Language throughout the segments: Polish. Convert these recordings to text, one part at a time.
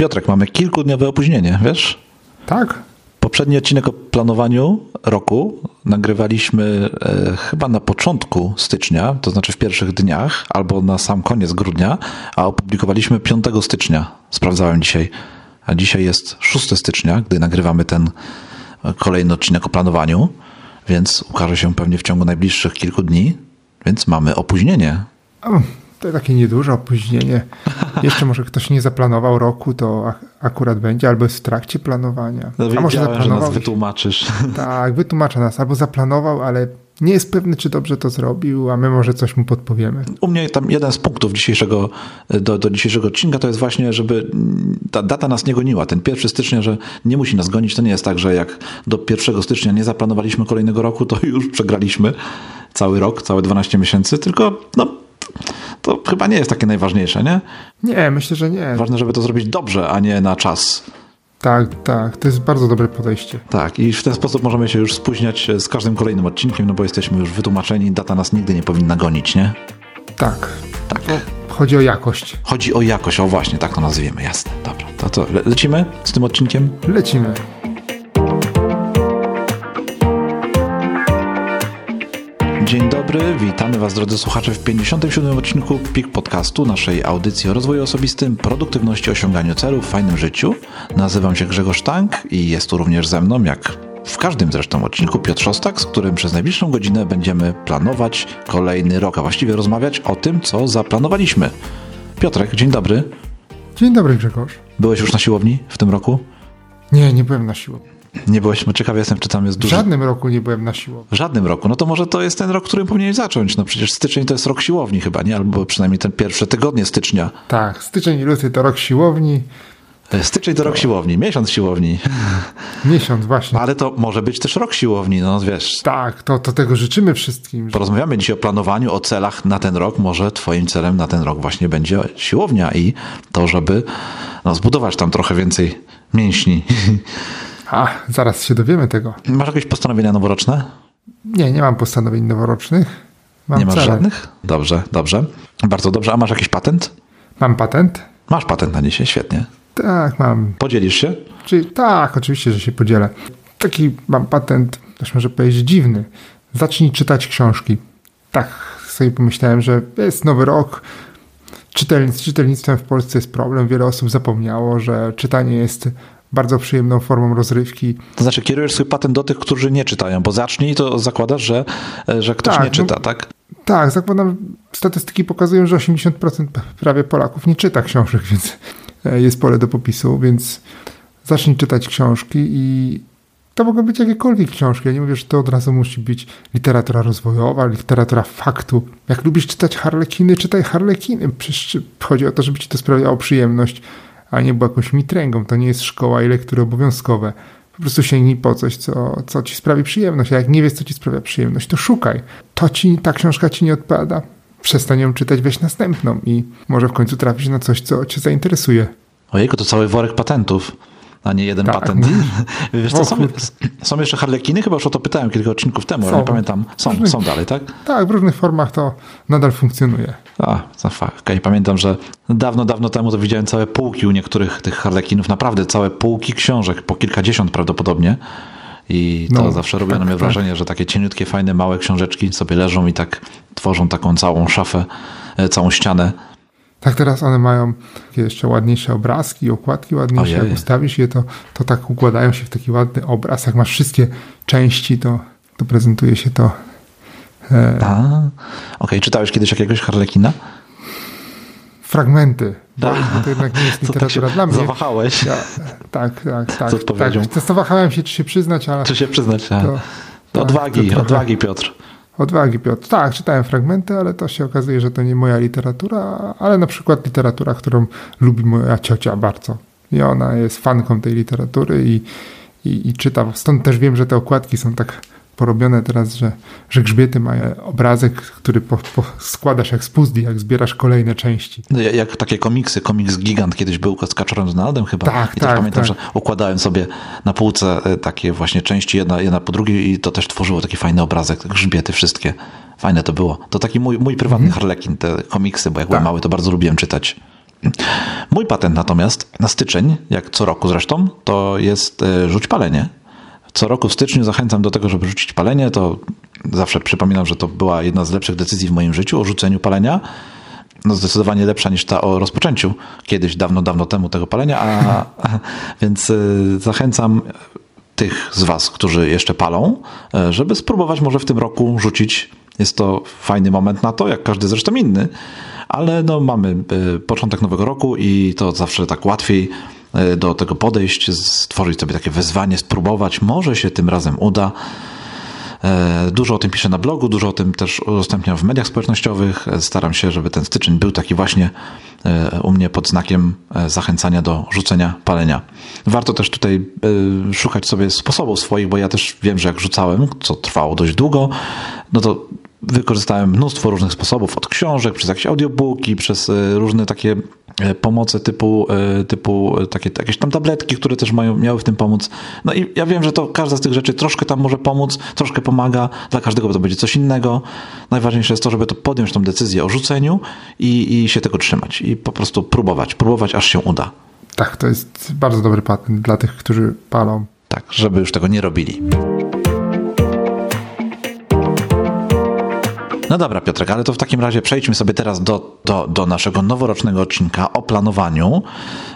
Piotrek, mamy kilkudniowe opóźnienie, wiesz? Tak? Poprzedni odcinek o planowaniu roku nagrywaliśmy e, chyba na początku stycznia, to znaczy w pierwszych dniach, albo na sam koniec grudnia, a opublikowaliśmy 5 stycznia. Sprawdzałem dzisiaj. A dzisiaj jest 6 stycznia, gdy nagrywamy ten kolejny odcinek o planowaniu, więc ukaże się pewnie w ciągu najbliższych kilku dni, więc mamy opóźnienie. To takie nieduże opóźnienie. Jeszcze może ktoś nie zaplanował roku, to ak- akurat będzie, albo jest w trakcie planowania. No, A może wiedziałem, że nas zaplanował. wytłumaczysz. Tak, wytłumacza nas, albo zaplanował, ale nie jest pewny, czy dobrze to zrobił, a my może coś mu podpowiemy. U mnie tam jeden z punktów dzisiejszego, do, do dzisiejszego odcinka to jest właśnie, żeby ta data nas nie goniła. Ten 1 stycznia, że nie musi nas gonić. To nie jest tak, że jak do 1 stycznia nie zaplanowaliśmy kolejnego roku, to już przegraliśmy cały rok, całe 12 miesięcy, tylko no, to chyba nie jest takie najważniejsze, nie? Nie, myślę, że nie. Ważne, żeby to zrobić dobrze, a nie na czas. Tak, tak, to jest bardzo dobre podejście. Tak, i w ten sposób możemy się już spóźniać z każdym kolejnym odcinkiem, no bo jesteśmy już wytłumaczeni, data nas nigdy nie powinna gonić, nie? Tak, Tak. chodzi o jakość. Chodzi o jakość, o właśnie, tak to nazwiemy, jasne. Dobra, to co, le- lecimy z tym odcinkiem? Lecimy. Dzień dobry, witamy Was drodzy słuchacze w 57. odcinku PIK Podcastu, naszej audycji o rozwoju osobistym, produktywności, osiąganiu celów, fajnym życiu. Nazywam się Grzegorz Tank i jest tu również ze mną, jak w każdym zresztą odcinku, Piotr Szostak, z którym przez najbliższą godzinę będziemy planować kolejny rok, a właściwie rozmawiać o tym, co zaplanowaliśmy. Piotrek, dzień dobry. Dzień dobry, Grzegorz. Byłeś już na siłowni w tym roku? Nie, nie byłem na siłowni. Nie byłeś, bo ciekawy jestem, czy tam jest W dużo. żadnym roku nie byłem na siłowni. W żadnym roku. No to może to jest ten rok, którym powinieneś zacząć. No przecież styczeń to jest rok siłowni chyba, nie? Albo przynajmniej ten pierwsze tygodnie stycznia. Tak, styczeń i luty to rok siłowni, E, Styczeń to rok siłowni, miesiąc siłowni. miesiąc właśnie. Ale to może być też rok siłowni, no wiesz. Tak, to, to tego życzymy wszystkim. że- Porozmawiamy dzisiaj o planowaniu, o celach na ten rok. Może twoim celem na ten rok właśnie będzie siłownia i to, żeby no, zbudować tam trochę więcej mięśni. A, zaraz się dowiemy tego. Masz jakieś postanowienia noworoczne? Nie, nie mam postanowień noworocznych. Mam Nie masz cele. żadnych? Dobrze, dobrze. Bardzo dobrze. A masz jakiś patent? Mam patent? Masz patent na dzisiaj, świetnie. Tak, mam. Podzielisz się? Czyli tak, oczywiście, że się podzielę. Taki mam patent, też może powiedzieć dziwny. Zacznij czytać książki. Tak sobie pomyślałem, że jest nowy rok. Czytelnictw, czytelnictwem w Polsce jest problem. Wiele osób zapomniało, że czytanie jest bardzo przyjemną formą rozrywki. To znaczy kierujesz swój patent do tych, którzy nie czytają, bo zacznij, to zakładasz, że, że ktoś Tak, nie no- czyta, tak? Tak, zakładam, statystyki pokazują, że 80% prawie Polaków nie czyta książek, więc e, jest pole do popisu, więc zacznij czytać książki i to mogą być jakiekolwiek książki. Ja nie mówię, że to od razu musi być literatura rozwojowa, literatura faktu. Jak lubisz czytać harlekiny, czytaj harlekiny. Przecież chodzi o to, żeby ci to sprawiało przyjemność, a nie było jakąś mitręgą. To nie jest szkoła i lektury obowiązkowe. Po prostu sięgnij po coś, co, co ci sprawi przyjemność. A jak nie wiesz, co ci sprawia przyjemność, to szukaj. To ci, ta książka ci nie odpowiada. Przestań ją czytać, weź następną i może w końcu trafisz na coś, co cię zainteresuje. Ojejku, to cały worek patentów, a nie jeden Tak, patent. Wiesz co, O są, są jeszcze harlekiny? Chyba już o to pytałem kilka odcinków temu, ale nie pamiętam. Są, Różnych- są dalej, tak? Tak, w różnych formach to nadal funkcjonuje. A, za fakt. Okay. Pamiętam, że dawno, dawno temu to widziałem całe półki u niektórych tych harlekinów, naprawdę całe półki książek, po kilkadziesiąt prawdopodobnie. I to No, zawsze robiło tak, na mnie tak. wrażenie, że takie cieniutkie, fajne, małe książeczki sobie leżą i tak tworzą taką całą szafę, e, całą ścianę. Tak teraz one mają takie jeszcze ładniejsze obrazki, okładki ładniejsze. Ojej. Jak ustawisz je, to, to tak układają się w taki ładny obraz. Jak masz wszystkie części, to, to prezentuje się to. E, A, okej, czytałeś kiedyś jakiegoś harlekina? fragmenty. Bo, to jednak nie jest tak się literatura dla mnie. zawahałeś? Ja, tak, tak, tak. Z odpowiedzią. tak. Zastanawiałem się, czy się przyznać, ale Czy się przyznać? To, To- tak, odwagi, to trochę- odwagi Piotr. Odwagi Piotr. Tak, czytałem fragmenty, ale to się okazuje, że to nie moja literatura, ale na przykład literatura, którą lubi moja ciocia bardzo. I ona jest fanką tej literatury i, i, i czyta. Stąd też wiem, że te okładki są tak porobione teraz, że, że grzbiety mają obrazek, który po, po składasz jak z puzli, jak zbierasz kolejne części. No, ja- Jak takie komiksy, komiks Gigant kiedyś był z Kaczorem Donaldem chyba. Tak, I też tak, pamiętam, tak. że układałem sobie na półce e, takie właśnie części, jedna, jedna po drugiej i to też tworzyło taki fajny obrazek, grzbiety wszystkie. Fajne to było. To taki mój, mój prywatny harlekin, te komiksy, bo jak byłem Tak. mały, to bardzo lubiłem czytać. Mój patent natomiast na styczeń, jak co roku zresztą, to jest e, rzuć palenie. Co roku w styczniu zachęcam do tego, żeby rzucić palenie. To zawsze przypominam, że to była jedna z lepszych decyzji w moim życiu o rzuceniu palenia. No zdecydowanie lepsza niż ta o rozpoczęciu kiedyś, dawno, dawno temu tego palenia, a, więc y, zachęcam tych z Was, którzy jeszcze palą, e, żeby spróbować może w tym roku rzucić. Jest to fajny moment na to, jak każdy zresztą inny, ale no mamy y, początek nowego roku i to zawsze tak łatwiej y, do tego podejść, stworzyć sobie takie wyzwanie, spróbować. Może się tym razem uda. E, dużo o tym piszę na blogu, dużo o tym też udostępniam w mediach społecznościowych. E, staram się, żeby ten styczeń był taki właśnie e, u mnie pod znakiem zachęcania do rzucenia palenia. Warto też tutaj szukać sobie sposobów swoich, bo ja też wiem, że jak rzucałem, co trwało dość długo, no to wykorzystałem mnóstwo różnych sposobów, od książek, przez jakieś audiobooki, przez różne takie E, pomocy typu, e, typu e, takie jakieś tam tabletki, które też mają, miały w tym pomóc. No i ja wiem, że to każda z tych rzeczy troszkę tam może pomóc, troszkę pomaga, dla każdego to będzie coś innego. Najważniejsze jest to, żeby to podjąć tą decyzję o rzuceniu i, i się tego trzymać i po prostu próbować, próbować aż się uda. Tak, to jest bardzo dobry patent dla tych, którzy palą. Tak, żeby już tego nie robili. No dobra, Piotrek, ale to w takim razie przejdźmy sobie teraz do, do, do naszego noworocznego odcinka o planowaniu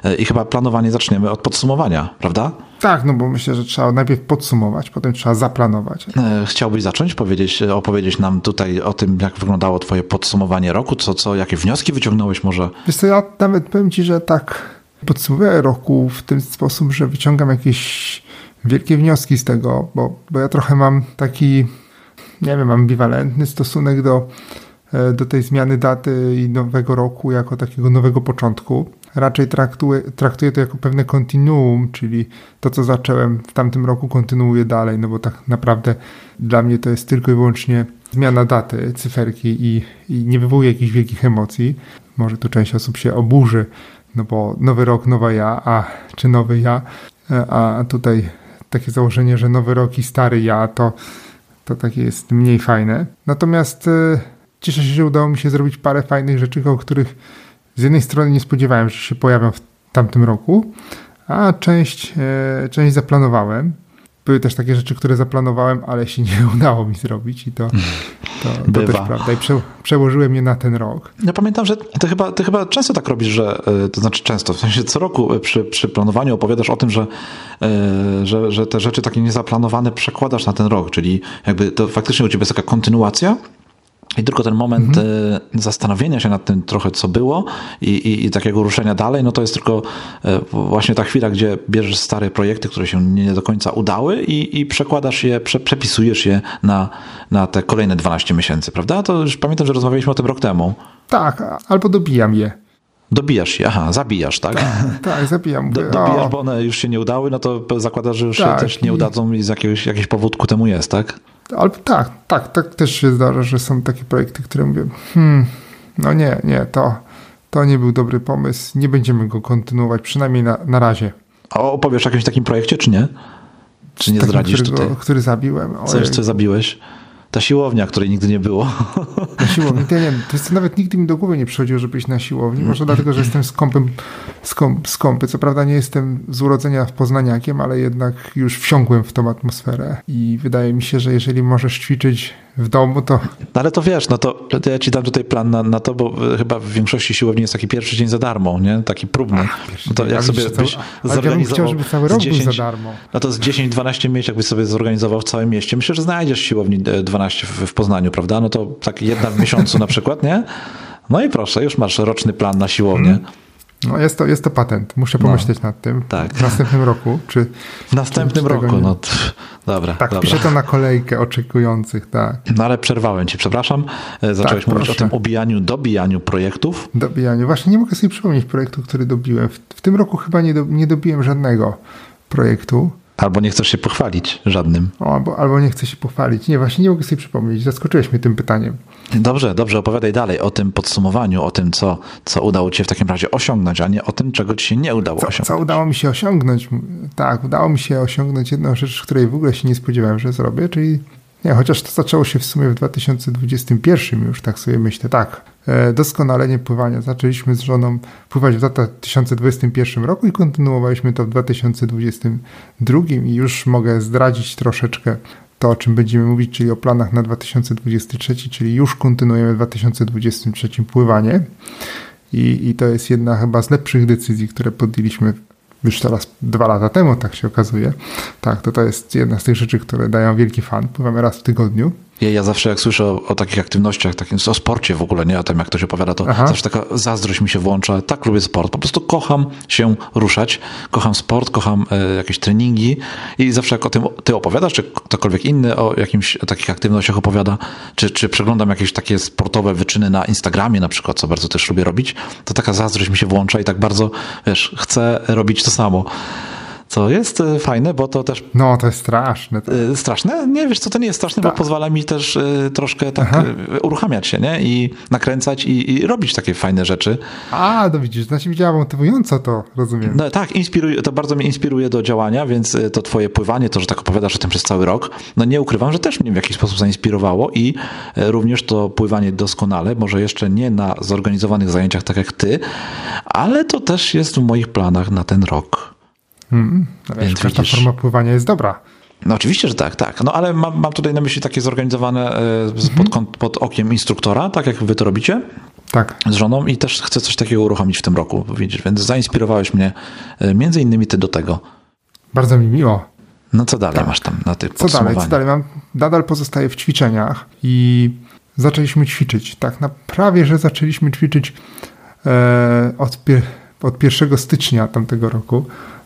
e, i chyba planowanie zaczniemy od podsumowania, prawda? Tak, no bo myślę, że trzeba najpierw podsumować, potem trzeba zaplanować. E, chciałbyś zacząć, powiedzieć, opowiedzieć nam tutaj o tym, jak wyglądało twoje podsumowanie roku, co, co, jakie wnioski wyciągnąłeś może? Wiesz co, ja nawet powiem ci, że tak podsumowuję roku w ten sposób, że wyciągam jakieś wielkie wnioski z tego, bo, bo ja trochę mam taki nie wiem, ambiwalentny stosunek do, e, do tej zmiany daty i nowego roku jako takiego nowego początku. Raczej traktuję, traktuję to jako pewne kontinuum, czyli to, co zacząłem w tamtym roku, kontynuuję dalej, no bo tak naprawdę dla mnie to jest tylko i wyłącznie zmiana daty, cyferki i, i nie wywołuje jakichś wielkich emocji. Może tu część osób się oburzy, no bo nowy rok, nowa ja, a czy nowy ja, e, a tutaj takie założenie, że nowy rok i stary ja, to to takie jest mniej fajne. Natomiast e, cieszę się, że udało mi się zrobić parę fajnych rzeczy, o których z jednej strony nie spodziewałem, że się pojawią w tamtym roku, a część, e, część zaplanowałem. Były też takie rzeczy, które zaplanowałem, ale się nie udało mi zrobić i to, to, to też prawda. I prze, przełożyłem je na ten rok. Ja pamiętam, że ty chyba, ty chyba często tak robisz, że e, to znaczy często, w sensie co roku przy, przy planowaniu opowiadasz o tym, że, e, że, że te rzeczy takie niezaplanowane przekładasz na ten rok, czyli jakby to faktycznie u ciebie jest taka kontynuacja i tylko ten moment mhm. E, zastanowienia się nad tym trochę, co było i, i, i, takiego ruszenia dalej, no to jest tylko e, właśnie ta chwila, gdzie bierzesz stare projekty, które się nie do końca udały i, i przekładasz je, prze, przepisujesz je na, na te kolejne 12 miesięcy, prawda? To już pamiętam, że rozmawialiśmy o tym rok temu. Tak, albo dobijam je. Dobijasz je, aha, zabijasz, tak? Tak, tak zabijam. Do, dobijasz, bo one już się nie udały, no to zakładasz, że już tak, się też nie udadzą i z jakiegoś, jakiś powód ku temu jest, tak? Albo tak, tak, tak też się zdarza, że są takie projekty, które mówię, hmm, no nie, nie, to, to nie był dobry pomysł, nie będziemy go kontynuować, przynajmniej na, na razie. A opowiesz o jakimś takim projekcie, czy nie? Czy nie takim, zdradzisz którego, tutaj? Który zabiłem. Coś, co zabiłeś? Ta siłownia, której nigdy nie było. Na siłowni, to, nie, to jest nawet nigdy mi do głowy nie przychodziło, żeby iść na siłowni. Może dlatego, że jestem skąpym, skąp, skąpy. Co prawda nie jestem z urodzenia poznaniakiem, ale jednak już wsiąkłem w tą atmosferę i wydaje mi się, że jeżeli możesz ćwiczyć w domu, to... No ale to wiesz, no to, to ja ci dam tutaj plan na, na to, bo chyba w większości siłowni jest taki pierwszy dzień za darmo, nie? Taki próbny. Ach, no to jak sobie byś zorganizował... Ja bym chciał, żeby cały rok 10, był za darmo. No to z 10-12 miesięcy jakbyś sobie zorganizował w całym mieście. Myślę, że znajdziesz siłowni 12 w, w Poznaniu, prawda? No to tak jedna w miesiącu na przykład, nie? No i proszę, już masz roczny plan na siłownię. Hmm. No jest to, jest to patent. Muszę no. pomyśleć no, nad tym. Tak. W następnym roku. Czy, w następnym czy, czy roku, no dobra. Tak, dobra. piszę to na kolejkę oczekujących, tak. No ale przerwałem ci, przepraszam. E, zacząłeś tak, mówić proszę. o tym obijaniu, dobijaniu projektów. Dobijaniu. Właśnie nie mogę sobie przypomnieć projektu, który dobiłem. W, w tym roku chyba nie, do, nie dobiłem żadnego projektu. Albo nie chcesz się pochwalić żadnym. O, albo, albo nie chcę się pochwalić. Nie, właśnie nie mogę sobie przypomnieć. Zaskoczyłeś mnie tym pytaniem. Dobrze, dobrze, opowiadaj dalej o tym podsumowaniu, o tym, co, co udało ci się w takim razie osiągnąć, a nie o tym, czego ci się nie udało co, osiągnąć. Co udało mi się osiągnąć? Tak, udało mi się osiągnąć jedną rzecz, której w ogóle się nie spodziewałem, że zrobię, czyli Nie, chociaż to zaczęło się w sumie w 2021 już, tak sobie myślę, tak. E, doskonalenie pływania. Zaczęliśmy z żoną pływać w 2021 roku i kontynuowaliśmy to w 2022 i już mogę zdradzić troszeczkę to, o czym będziemy mówić, czyli o planach na 2023, czyli już kontynuujemy w 2023 pływanie. I, I to jest jedna chyba z lepszych decyzji, które podjęliśmy już teraz dwa lata temu, tak się okazuje. Tak, to to jest jedna z tych rzeczy, które dają wielki fan. Pływamy raz w tygodniu. Ja, ja zawsze jak słyszę o, o, takich aktywnościach, takim, o sporcie w ogóle, nie? O tym jak ktoś opowiada, to Aha. zawsze taka zazdrość mi się włącza. Tak lubię sport, po prostu kocham się ruszać, kocham sport, kocham e, jakieś treningi. I zawsze jak o tym ty opowiadasz, czy ktokolwiek inny o jakimś o takich aktywnościach opowiada, czy, czy przeglądam jakieś takie sportowe wyczyny na Instagramie na przykład, co bardzo też lubię robić, to taka zazdrość mi się włącza i tak bardzo, wiesz, chcę robić to samo co jest e, fajne, bo to też... No, to jest straszne. E, straszne? Nie, wiesz co, to nie jest straszne, bo tak. pozwala mi też e, troszkę tak Aha. uruchamiać się, nie? I nakręcać i, i, robić takie fajne rzeczy. A, no widzisz, znaczy mi działa motywująco to, rozumiem. No, tak, inspiruje, to bardzo mnie inspiruje do działania, więc to twoje pływanie, to, że tak opowiadasz o tym przez cały rok, no nie ukrywam, że też mnie w jakiś sposób zainspirowało i również to pływanie doskonale, może jeszcze nie na zorganizowanych zajęciach tak jak ty, ale to też jest w moich planach na ten rok. Mm, każda widzisz... forma pływania jest dobra. No oczywiście, że tak, tak. No ale mam, mam tutaj na myśli takie zorganizowane e, pod, mhm. pod okiem instruktora, tak jak wy to robicie. Tak. Z żoną i też chcę coś takiego uruchomić w tym roku, widzisz, więc zainspirowałeś mnie e, między innymi ty do tego. Bardzo mi miło. No co dalej tak. masz tam na tych Co dalej, co dalej? Mam, nadal pozostaję w ćwiczeniach i zaczęliśmy ćwiczyć. Tak na prawie, że zaczęliśmy ćwiczyć e, od, od 1 stycznia tamtego roku.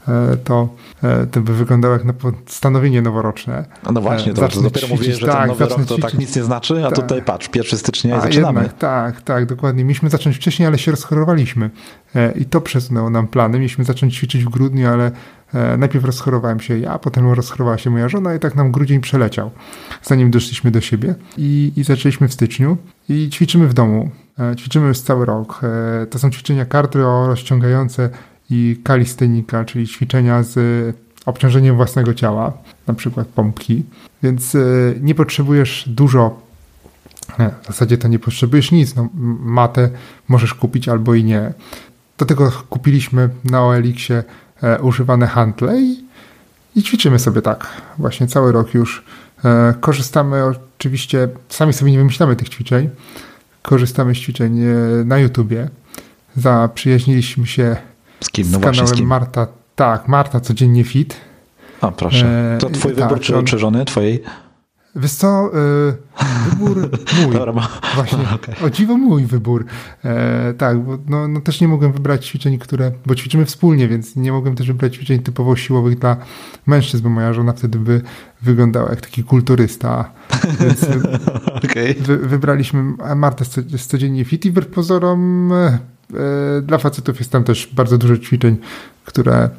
E, to, e, to by wyglądało jak na stanowienie noworoczne. No właśnie, to, to dopiero mówię, że tak, ten nowy rok to tak nic nie znaczy, a tak. tutaj patrz, 1 stycznia i zaczynamy. Jednak, tak, tak, dokładnie. Mieliśmy zacząć wcześniej, ale się rozchorowaliśmy e, i to przesunęło nam plany. Mieliśmy zacząć ćwiczyć w grudniu, ale najpierw rozchorowałem się ja, potem rozchorowała się moja żona i tak nam grudzień przeleciał, zanim doszliśmy do siebie i, i zaczęliśmy w styczniu i ćwiczymy w domu. Ćwiczymy już cały rok. To są ćwiczenia kardio rozciągające i kalistenika, czyli ćwiczenia z obciążeniem własnego ciała, na przykład pompki. Więc e, nie potrzebujesz dużo, nie, w zasadzie to nie potrzebujesz nic. No, matę możesz kupić albo i nie. Do tego kupiliśmy na OLX-ie e, używane handle i, i ćwiczymy sobie tak właśnie cały rok już. E, korzystamy oczywiście, sami sobie nie wymyślamy tych ćwiczeń, korzystamy z ćwiczeń na YouTubie. Zaprzyjaźniliśmy się z kim? No z właśnie? Marta, tak, Marta Codziennie Fit. A, proszę. To twój tak, wybór, czy, on... czy żony twojej? Wiesz co, e, wybór mój. Dobra. Właśnie, okay. o dziwo mój wybór. E, tak, bo no, no, też nie mogłem wybrać ćwiczeń, które, bo ćwiczymy wspólnie, więc nie mogłem też wybrać ćwiczeń typowo siłowych dla mężczyzn, bo moja żona wtedy by wyglądała jak taki kulturysta. Więc okay. wy, wybraliśmy Martę z Codziennie Fit i wbrew pozorom e, E, dla facetów jest tam też bardzo dużo ćwiczeń, które,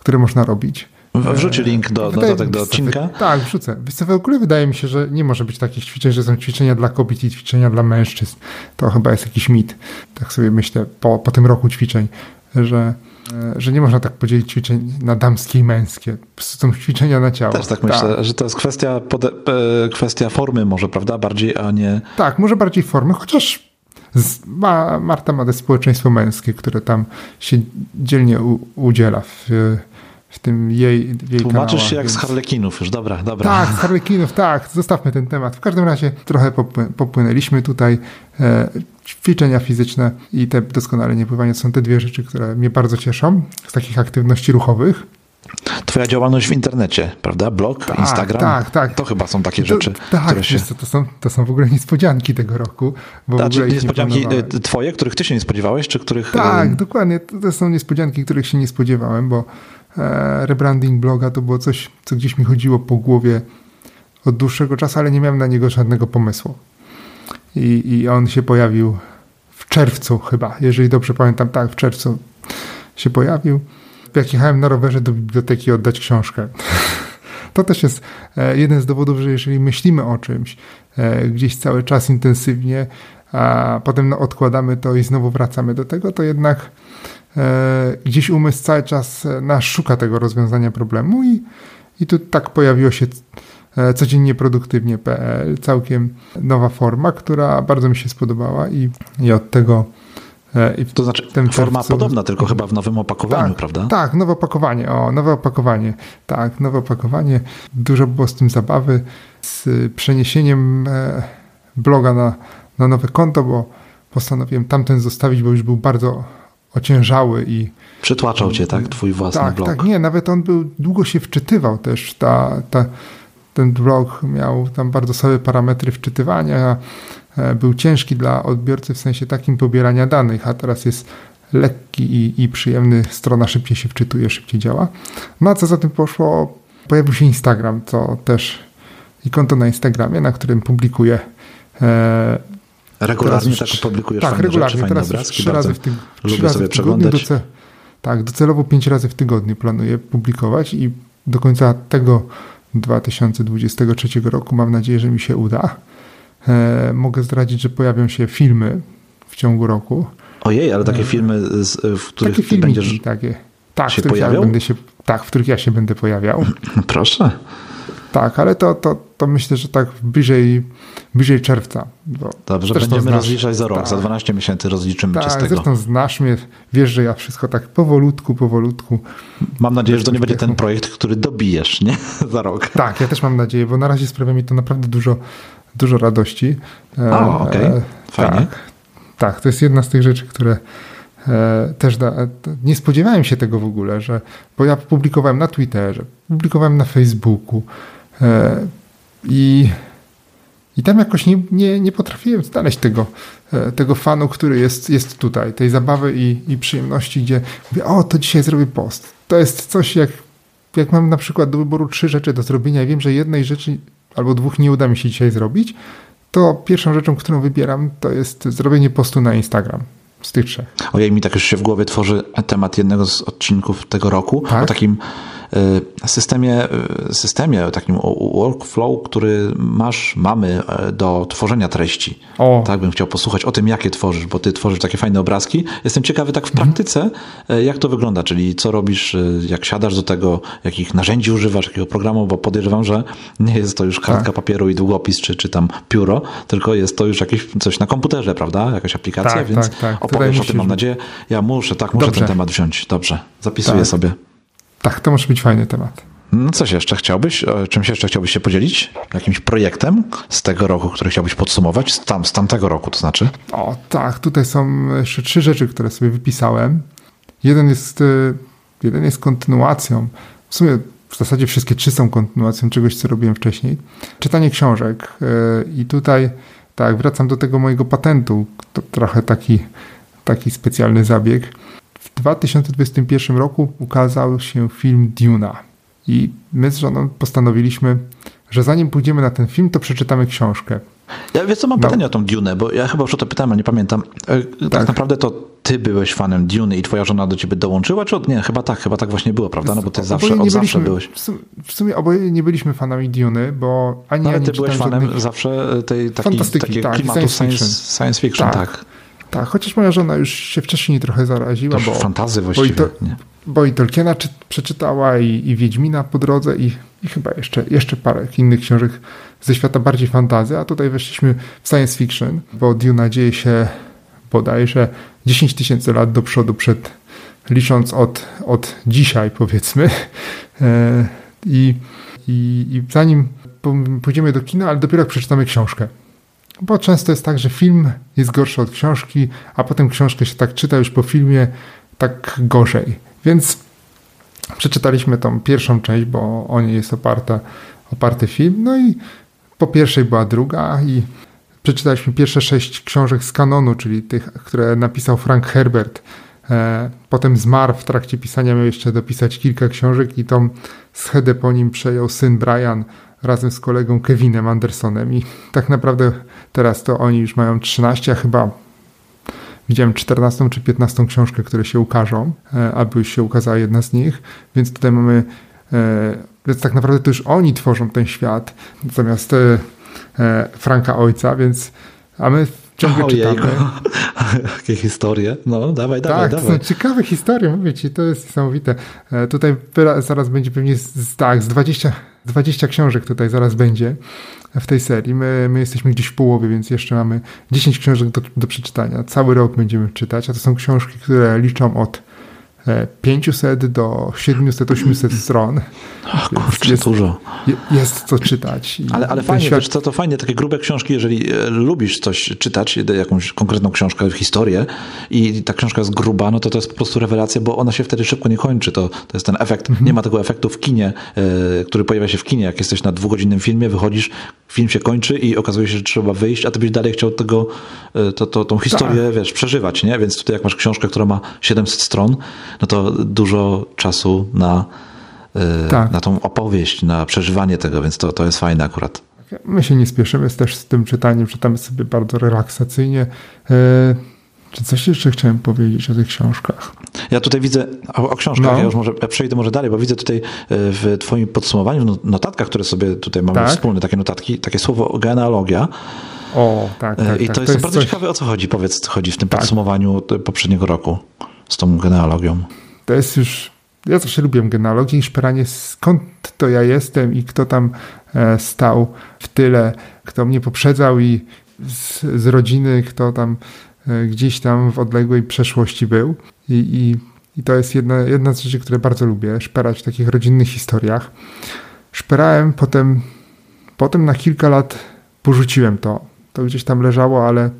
które można robić. Wrzuci link do, do, do, odcinka. Tak, wrzucę. Wiesz w ogóle wydaje mi się, że nie może być takich ćwiczeń, że są ćwiczenia dla kobiet i ćwiczenia dla mężczyzn. To chyba jest jakiś mit. Tak sobie myślę po, po tym roku ćwiczeń, że, e, że nie można tak podzielić ćwiczeń na damskie i męskie. Po prostu są ćwiczenia na ciało. Też tak myślę, tak. że to jest kwestia, kwestia formy może, prawda? Bardziej, a nie... Tak, może bardziej formy, chociaż ma, Marta ma społeczeństwo męskie, które tam się dzielnie u, udziela w, w tym jej, jej Tłumaczysz kanałach, się jak więc... z Harlekinów już, dobra, dobra. Tak, z Harlekinów, tak, zostawmy ten temat. W każdym razie trochę popłynęliśmy tutaj. E, ćwiczenia fizyczne i te doskonalenie pływania są te dwie rzeczy, które mnie bardzo cieszą z takich aktywności ruchowych. Twoja działalność w internecie, prawda? Blog, tak, Instagram. Tak, tak. To chyba są takie to, rzeczy. Tak, które się... to, to, są, to są w ogóle niespodzianki tego roku. Bo znaczy, niespodzianki nie twoje, których ty się nie spodziewałeś, czy których... Tak, y, dokładnie. To są niespodzianki, których się nie spodziewałem, bo e, rebranding bloga to było coś, co gdzieś mi chodziło po głowie od dłuższego czasu, ale nie miałem na niego żadnego pomysłu. I, i on się pojawił w czerwcu chyba, jeżeli dobrze pamiętam, tak, w czerwcu się pojawił jak jechałem na rowerze do biblioteki oddać książkę. To też jest e, jeden z dowodów, że jeżeli myślimy o czymś e, gdzieś cały czas intensywnie, a potem no, odkładamy to i znowu wracamy do tego, to jednak e, gdzieś umysł cały czas nas szuka tego rozwiązania problemu i, i tu tak pojawiło się codziennie produktywnie.pl, całkiem nowa forma, która bardzo mi się spodobała i, i od tego i to znaczy forma czerwcu... podobna, tylko chyba w nowym opakowaniu, tak, prawda? Tak, nowe opakowanie, o, nowe opakowanie. Tak, nowe opakowanie. Dużo było z tym zabawy, z przeniesieniem e, bloga na, na nowe konto, bo postanowiłem tamten zostawić, bo już był bardzo ociężały i... Przytłaczał cię, tak? Twój własny tak, blog. Tak, nie, nawet on był, długo się wczytywał też. Ta, ta, ten blog miał tam bardzo słabe parametry wczytywania, e, był ciężki dla odbiorcy w sensie takim pobierania danych, a teraz jest lekki i, i przyjemny, strona szybciej się wczytuje, szybciej działa. No a co za tym poszło, pojawił się Instagram, to też i konto na Instagramie, na którym publikuję e, Regularnie już, tak publikujesz tak, regularnie, rzeczy, teraz obrazki, trzy razy w, tyg- lubię razy w tygodniu. przeglądać. tak, docelowo pięć razy w tygodniu planuję publikować i do końca tego 2023 roku mam nadzieję, że mi się uda. E, mogę zdradzić, że pojawią się filmy w ciągu roku. Ojej, ale takie e, filmy, w których takie ty będziesz takie. Tak, się w których? Ja będę się, tak, w których ja się będę pojawiał. Proszę. Tak, ale to, to, to myślę, że tak bliżej, bliżej czerwca. Dobrze, będziemy znasz, rozliczać za rok, tak, za 12 miesięcy rozliczymy tak, cię z tego. zresztą znasz mnie, wiesz, że ja wszystko tak powolutku, powolutku. Mam nadzieję, że to nie będzie ten projekt, który dobijesz, nie? za rok. Tak, ja też mam nadzieję, bo na razie sprawia mi to naprawdę dużo, dużo radości. O, okej, okay. fajnie. Tak, tak, to jest jedna z tych rzeczy, które e, też da, nie spodziewałem się tego w ogóle, że, bo ja publikowałem na Twitterze, publikowałem na Facebooku, E, I, i tam jakoś nie, nie, nie potrafiłem znaleźć tego, e, tego fanu, który jest, jest tutaj, tej zabawy i, i przyjemności, gdzie mówię, o, to dzisiaj zrobię post. To jest coś, jak, jak mam na przykład do wyboru trzy rzeczy do zrobienia. I wiem, że jednej rzeczy albo dwóch nie uda mi się dzisiaj zrobić, to pierwszą rzeczą, którą wybieram, to jest zrobienie postu na Instagram z tych trzech. Ojej, mi tak już się w głowie tworzy temat jednego z odcinków tego roku, tak? o takim systemie, e, systemie, takim workflow, który masz, mamy e, do tworzenia treści. O. Tak bym chciał posłuchać o tym, jakie tworzysz, bo ty tworzysz takie fajne obrazki. Jestem ciekawy tak w mhm. praktyce, jak to wygląda, czyli co robisz, jak siadasz do tego, jakich narzędzi używasz, jakiego programu, bo podejrzewam, że nie jest to już kartka tak. papieru i długopis, czy, czy tam pióro, tylko jest to już jakieś coś na komputerze, prawda? Jakaś aplikacja, tak, więc tak, tak. opowiesz o tym, mam nadzieję. Ja muszę, tak, muszę Dobrze. ten temat wziąć. Dobrze, zapisuję tak. sobie. Tak, to może być fajny temat. No coś jeszcze chciałbyś? Czymś jeszcze chciałbyś się podzielić? Jakimś projektem z tego roku, który chciałbyś podsumować? Z, tam, z tamtego roku to znaczy? O tak, tutaj są jeszcze trzy rzeczy, które sobie wypisałem. Jeden jest, y, jeden jest kontynuacją. W sumie w zasadzie wszystkie trzy są kontynuacją czegoś, co robiłem wcześniej. Czytanie książek. Y, I tutaj tak, wracam do tego mojego patentu. To trochę taki, taki specjalny zabieg. W 2021 roku ukazał się film Duna. I my z żoną postanowiliśmy, że zanim pójdziemy na ten film, to przeczytamy książkę. Ja wiesz co, mam no. pytanie o tą Dune, bo ja chyba już o to pytałem, ale nie pamiętam. E, tak, tak, naprawdę to ty byłeś fanem Dune i twoja żona do ciebie dołączyła, czy od... nie? Chyba tak, chyba tak właśnie było, prawda? No bo ty zawsze, od zawsze byłeś. W sumie oboje nie byliśmy fanami Dune, bo ani no, ale ja ty byłeś fanem żadnych... zawsze tej taki, takiego tak, klimatu science fiction. Science fiction tak. tak. Tak, chociaż moja żona już się wcześniej trochę zaraziła, bo, fantazy właściwie, bo, i, to, bo i Tolkiena czy, przeczytała i, i Wiedźmina po drodze i, i, chyba jeszcze, jeszcze parę innych książek ze świata bardziej fantazy, a tutaj weszliśmy w science fiction, bo Duna dzieje się bodajże 10 tysięcy lat do przodu przed, licząc od, od dzisiaj powiedzmy e, i, i, i zanim pójdziemy do kina, ale dopiero jak przeczytamy książkę. Bo często jest tak, że film jest gorszy od książki, a potem książkę się tak czyta już po filmie tak gorzej. Więc przeczytaliśmy tą pierwszą część, bo o niej jest oparta, oparty film. No i po pierwszej była druga i przeczytaliśmy pierwsze sześć książek z kanonu, czyli tych, które napisał Frank Herbert. E, potem zmarł w trakcie pisania, miał jeszcze dopisać kilka książek i tą schedę po nim przejął syn Brian razem z kolegą Kevinem Andersonem i tak naprawdę teraz to oni już mają 13, a chyba widziałem 14 czy 15 książkę, które się ukażą, e, już się ukazała jedna z nich, więc tutaj mamy, e, więc tak naprawdę to już oni tworzą ten świat zamiast e, Franka Ojca, więc a my ciągle Ojejku. czytamy. Jakie historie. No, dawaj, dawaj, Tak, to dawaj. są ciekawe historie, mówię ci, to jest niesamowite. Tutaj zaraz będzie pewnie z, tak, z 20, 20 książek tutaj zaraz będzie w tej serii. My, my jesteśmy gdzieś w połowie, więc jeszcze mamy 10 książek do, do przeczytania. Cały rok będziemy czytać, a to są książki, które liczą od 500 do 700-800 stron. Ach, kurczę, jest- dużo. Je- Jest co czytać. Ale, ale fajnie, świat- wiesz co, to fajnie, takie grube książki, jeżeli e, lubisz coś czytać, e, jakąś konkretną książkę, historię i ta książka jest gruba, no to to jest po prostu rewelacja, bo ona się wtedy szybko nie kończy. To, to jest ten efekt, Mhm. nie ma tego efektu w kinie, e, który pojawia się w kinie, jak jesteś na dwugodzinnym filmie, wychodzisz, film się kończy i okazuje się, że trzeba wyjść, a ty byś dalej chciał tego, to, to, tą historię, Tak. wiesz, przeżywać, nie? Więc tutaj jak masz książkę, która ma 700 stron, no to dużo czasu na, e, Tak. na tą opowieść, na przeżywanie tego, więc to, to jest fajne akurat. My się nie spieszymy też z tym czytaniem, czytamy sobie bardzo relaksacyjnie. E, Czy coś jeszcze chciałem powiedzieć o tych książkach? Ja tutaj widzę o, o książkach, No. ja już może ja przejdę może dalej, bo widzę tutaj e, w twoim podsumowaniu, w no- notatkach, które sobie tutaj mamy Tak. wspólne, takie notatki, takie słowo genealogia. O, tak, tak. I tak. to jest, bardzo coś, ciekawe, o co chodzi. Powiedz, co chodzi w tym Tak. podsumowaniu poprzedniego roku z tą genealogią. To jest już. Ja zawsze lubiłem genealogię i szperanie, skąd to ja jestem i kto tam e, stał w tyle, kto mnie poprzedzał i z, z rodziny, kto tam e, gdzieś tam w odległej przeszłości był. I, i, i to jest jedna, jedna z rzeczy, które bardzo lubię, szperać w takich rodzinnych historiach. Szperałem, potem, potem na kilka lat porzuciłem to. To gdzieś tam leżało, ale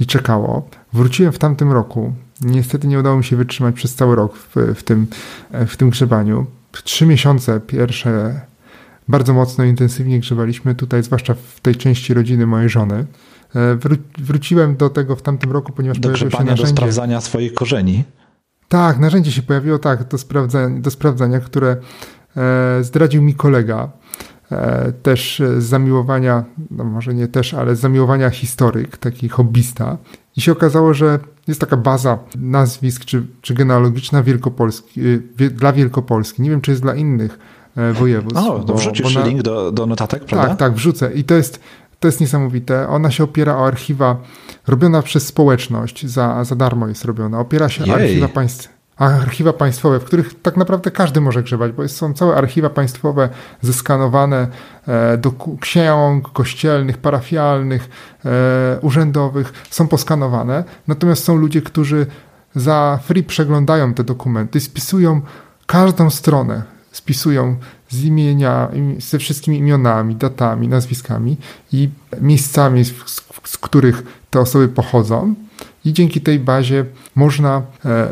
i czekało. Wróciłem w tamtym roku. Niestety nie udało mi się wytrzymać przez cały rok w, w, tym, w tym grzebaniu. Trzy miesiące pierwsze bardzo mocno, intensywnie grzebaliśmy tutaj, zwłaszcza w tej części rodziny mojej żony. E, Wró- wróciłem do tego w tamtym roku, ponieważ Do pojawiło się grzebania, do narzędzie. sprawdzania swoich korzeni. Tak, narzędzie się pojawiło tak do sprawdzania, do sprawdzania które e, zdradził mi kolega. E, też z zamiłowania, no może nie też, ale z zamiłowania historyk, taki hobbysta. I się okazało, że jest taka baza nazwisk czy, czy genealogiczna Wielkopolski, wie, dla Wielkopolski. Nie wiem, czy jest dla innych e, województw. O, to wrzucisz bo na- link do, do notatek, prawda? tak, tak, wrzucę. I to jest, to jest niesamowite. Ona się opiera o archiwa robiona przez społeczność, za, za darmo jest robiona. Opiera się o Jej. archiwa państw. Archiwa państwowe, w których tak naprawdę każdy może grzebać, bo są całe archiwa państwowe zeskanowane e, do ksiąg kościelnych, parafialnych, e, urzędowych, są poskanowane. Natomiast są ludzie, którzy za free przeglądają te dokumenty, spisują każdą stronę, spisują z imienia, im- ze wszystkimi imionami, datami, nazwiskami i miejscami, z których te osoby pochodzą. I dzięki tej bazie można e,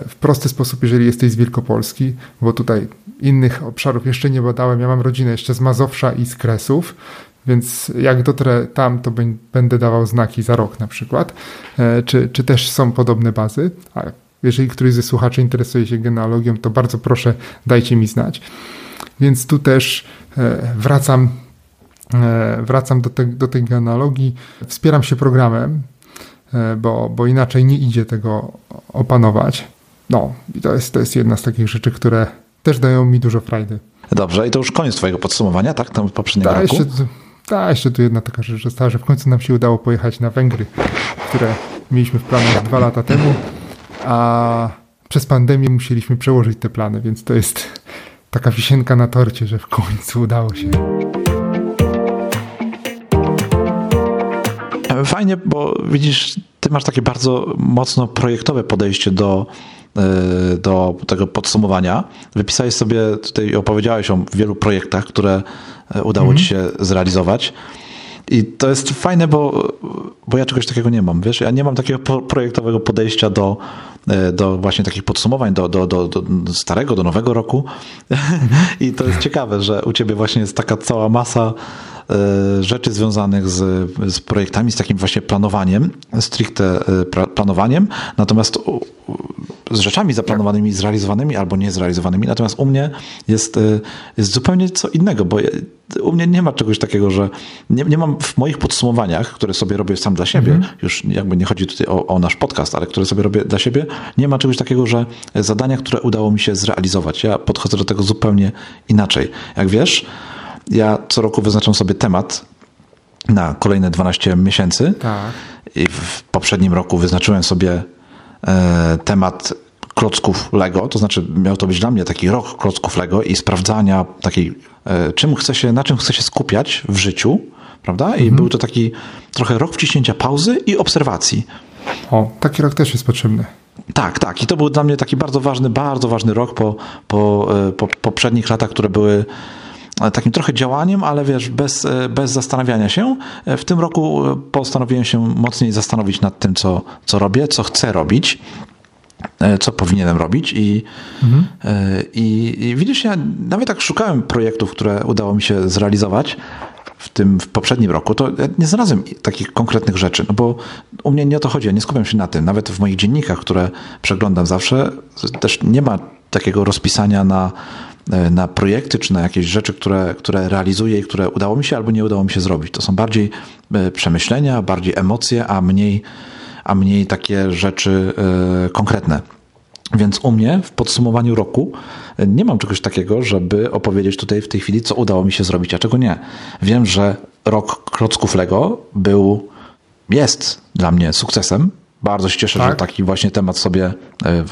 w prosty sposób, jeżeli jesteś z Wielkopolski, bo tutaj innych obszarów jeszcze nie badałem, ja mam rodzinę jeszcze z Mazowsza i z Kresów, więc jak dotrę tam, to będę dawał znaki za rok na przykład, e, czy, czy też są podobne bazy. A jeżeli któryś ze słuchaczy interesuje się genealogią, to bardzo proszę, dajcie mi znać. Więc tu też e, wracam, wracam do, te, do tej genealogii. Wspieram się programem, bo, bo inaczej nie idzie tego opanować. No, i to jest, to jest jedna z takich rzeczy, które też dają mi dużo frajdy. Dobrze, i to już koniec twojego podsumowania, tak? Tam poprzedniego Ta, roku? jeszcze, ta, jeszcze tu jedna taka rzecz została, że w końcu nam się udało pojechać na Węgry, które mieliśmy w planach dwa lata temu, a przez pandemię musieliśmy przełożyć te plany, więc to jest taka wisienka na torcie, że w końcu udało się. Fajnie, bo widzisz, ty masz takie bardzo mocno projektowe podejście do, e, do tego podsumowania. Wypisałeś sobie tutaj, opowiedziałeś o wielu projektach, które e, udało ci się zrealizować. I to jest fajne, bo, bo ja czegoś takiego nie mam, wiesz, ja nie mam takiego projektowego podejścia do, do właśnie takich podsumowań, do, do, do, do starego, do nowego roku. I to jest ciekawe, że u ciebie właśnie jest taka cała masa e, rzeczy związanych z, z projektami, z takim właśnie planowaniem, stricte e, planowaniem, natomiast z rzeczami zaplanowanymi, zrealizowanymi albo niezrealizowanymi. Natomiast u mnie jest, e, jest zupełnie co innego, bo u mnie nie ma czegoś takiego, że nie, nie mam w moich podsumowaniach, które sobie robię sam dla siebie, już jakby nie chodzi tutaj o, o nasz podcast, ale które sobie robię dla siebie, nie ma czegoś takiego, że zadania, które udało mi się zrealizować. Ja podchodzę do tego zupełnie inaczej. Jak wiesz, ja co roku wyznaczam sobie temat na kolejne 12 miesięcy Tak. i w poprzednim roku wyznaczyłem sobie temat klocków Lego, to znaczy miał to być dla mnie taki rok klocków Lego i sprawdzania takiej, czym chcę się, na czym chcę się skupiać w życiu, prawda? I mhm. był to taki trochę rok wciśnięcia pauzy i obserwacji. O, taki rok też jest potrzebny. Tak, tak. I to był dla mnie taki bardzo ważny, bardzo ważny rok po, po, e, po poprzednich latach, które były e, takim trochę działaniem, ale wiesz, bez, e, bez zastanawiania się. W tym roku postanowiłem się mocniej zastanowić nad tym, co, co robię, co chcę robić co powinienem robić i, mhm. i, i widzisz, ja nawet tak szukałem projektów, które udało mi się zrealizować, w tym w poprzednim roku, to ja nie znalazłem takich konkretnych rzeczy, no bo u mnie nie o to chodzi, ja nie skupiam się na tym. Nawet w moich dziennikach, które przeglądam zawsze, też nie ma takiego rozpisania na, e, na projekty czy na jakieś rzeczy, które, które realizuję i które udało mi się albo nie udało mi się zrobić. To są bardziej e, przemyślenia, bardziej emocje, a mniej, a mniej takie rzeczy yy, konkretne. Więc u mnie w podsumowaniu roku nie mam czegoś takiego, żeby opowiedzieć tutaj w tej chwili, co udało mi się zrobić, a czego nie. Wiem, że rok klocków Lego był, jest dla mnie sukcesem. Bardzo się cieszę, tak? że taki właśnie temat sobie, e,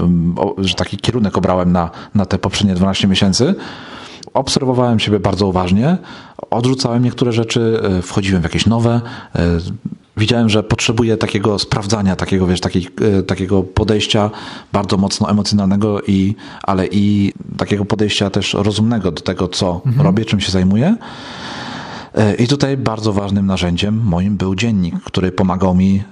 że taki kierunek obrałem na, na te poprzednie 12 miesięcy. Obserwowałem siebie bardzo uważnie, odrzucałem niektóre rzeczy, e, wchodziłem w jakieś nowe, e, widziałem, że potrzebuję takiego sprawdzania, takiego, wiesz, takiej, e, takiego podejścia bardzo mocno emocjonalnego, i, ale i takiego podejścia też rozumnego do tego, co mhm. robię, czym się zajmuję. E, I tutaj bardzo ważnym narzędziem moim był dziennik, który pomagał mi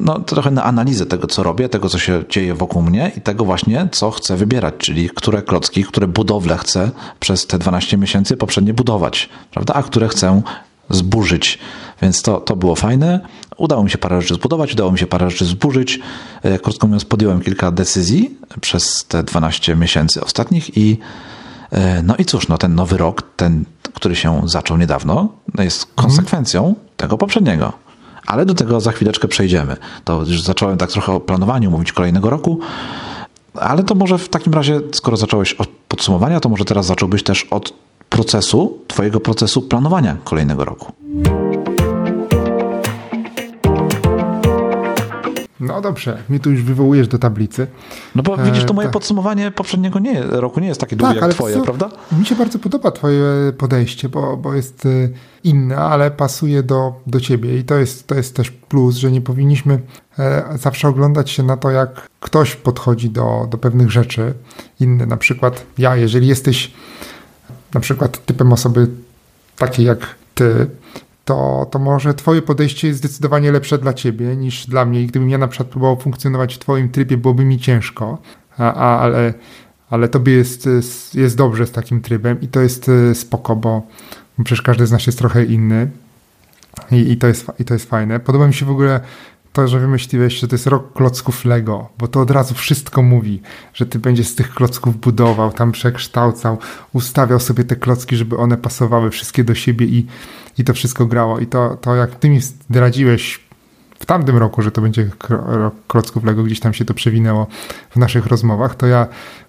no, trochę na analizę tego, co robię, tego, co się dzieje wokół mnie i tego właśnie, co chcę wybierać, czyli które klocki, które budowle chcę przez te 12 miesięcy poprzednie budować, prawda, a które chcę zburzyć. Więc to, to było fajne. Udało mi się parę rzeczy zbudować, udało mi się parę rzeczy zburzyć. E, krótko mówiąc, podjąłem kilka decyzji przez te 12 miesięcy ostatnich i e, no i cóż, no ten nowy rok, ten, który się zaczął niedawno, no jest konsekwencją mhm. tego poprzedniego. Ale do tego za chwileczkę przejdziemy. To już zacząłem tak trochę o planowaniu mówić kolejnego roku. Ale to może w takim razie, skoro zacząłeś od podsumowania, to może teraz zacząłbyś też od procesu, Twojego procesu planowania kolejnego roku. No dobrze, mi tu już wywołujesz do tablicy. No bo widzisz, to moje e, podsumowanie poprzedniego nie, roku nie jest takie długie tak, jak twoje, co, prawda? Mi się bardzo podoba twoje podejście, bo, bo jest e, inne, ale pasuje do, do ciebie i to jest, to jest też plus, że nie powinniśmy e, zawsze oglądać się na to, jak ktoś podchodzi do, do pewnych rzeczy. Inny, na przykład ja, jeżeli jesteś na przykład typem osoby takiej jak ty, to, to może twoje podejście jest zdecydowanie lepsze dla ciebie niż dla mnie. I gdybym ja na przykład próbował funkcjonować w twoim trybie, byłoby mi ciężko, a, a, ale, ale tobie jest, jest dobrze z takim trybem i to jest e, spoko, bo przecież każdy z nas jest trochę inny i, i, to, jest, i to jest fajne. Podoba mi się w ogóle to, że wymyśliłeś, że to jest rok klocków Lego, bo to od razu wszystko mówi, że ty będziesz z tych klocków budował, tam przekształcał, ustawiał sobie te klocki, żeby one pasowały wszystkie do siebie i, i to wszystko grało. I to, to jak ty mi zdradziłeś w tamtym roku, że to będzie rok klocków Lego, gdzieś tam się to przewinęło w naszych rozmowach, to ja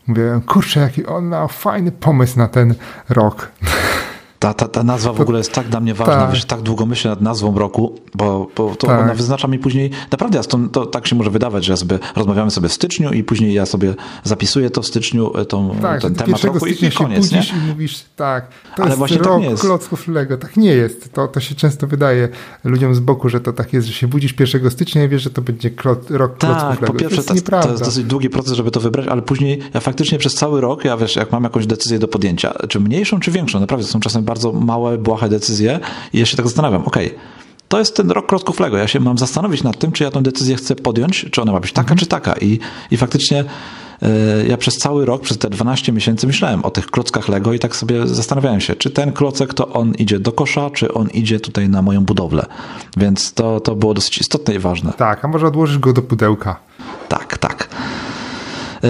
mówię, kurczę, jaki on miał fajny pomysł na ten rok. Ta, ta, ta nazwa w ogóle jest tak dla mnie ważna, tak. wiesz, tak długo myślę nad nazwą roku, bo, bo to tak. ona wyznacza mi później, naprawdę ja to, to, tak się może wydawać, że ja sobie rozmawiamy sobie w styczniu i później ja sobie zapisuję to w styczniu, e, tą, tak, ten temat roku i, i koniec, nie? i mówisz, tak, to Ale jest właśnie tak rok tak nie jest. klocków Lego. Tak nie jest. To, to się często wydaje ludziom z boku, że to tak jest, że się budzisz 1 stycznia i wiesz, że to będzie klot, rok tak, klocków Lego. po pierwsze to jest, to, to jest dosyć długi proces, żeby to wybrać, ale później ja faktycznie przez cały rok, ja wiesz, jak mam jakąś decyzję do podjęcia, czy mniejszą, czy większą, naprawdę są czasem bardzo małe, błahe decyzje i ja się tak zastanawiam, okej, okay, to jest ten rok klocków Lego. Ja się mam zastanowić nad tym, czy ja tę decyzję chcę podjąć, czy ona ma być taka, mhm. czy taka. I, i faktycznie y, ja przez cały rok, przez te 12 miesięcy myślałem o tych klockach Lego i tak sobie zastanawiałem się, czy ten klocek to on idzie do kosza, czy on idzie tutaj na moją budowlę. Więc to, to było dosyć istotne i ważne. Tak, a może odłożysz go do pudełka. Tak, tak.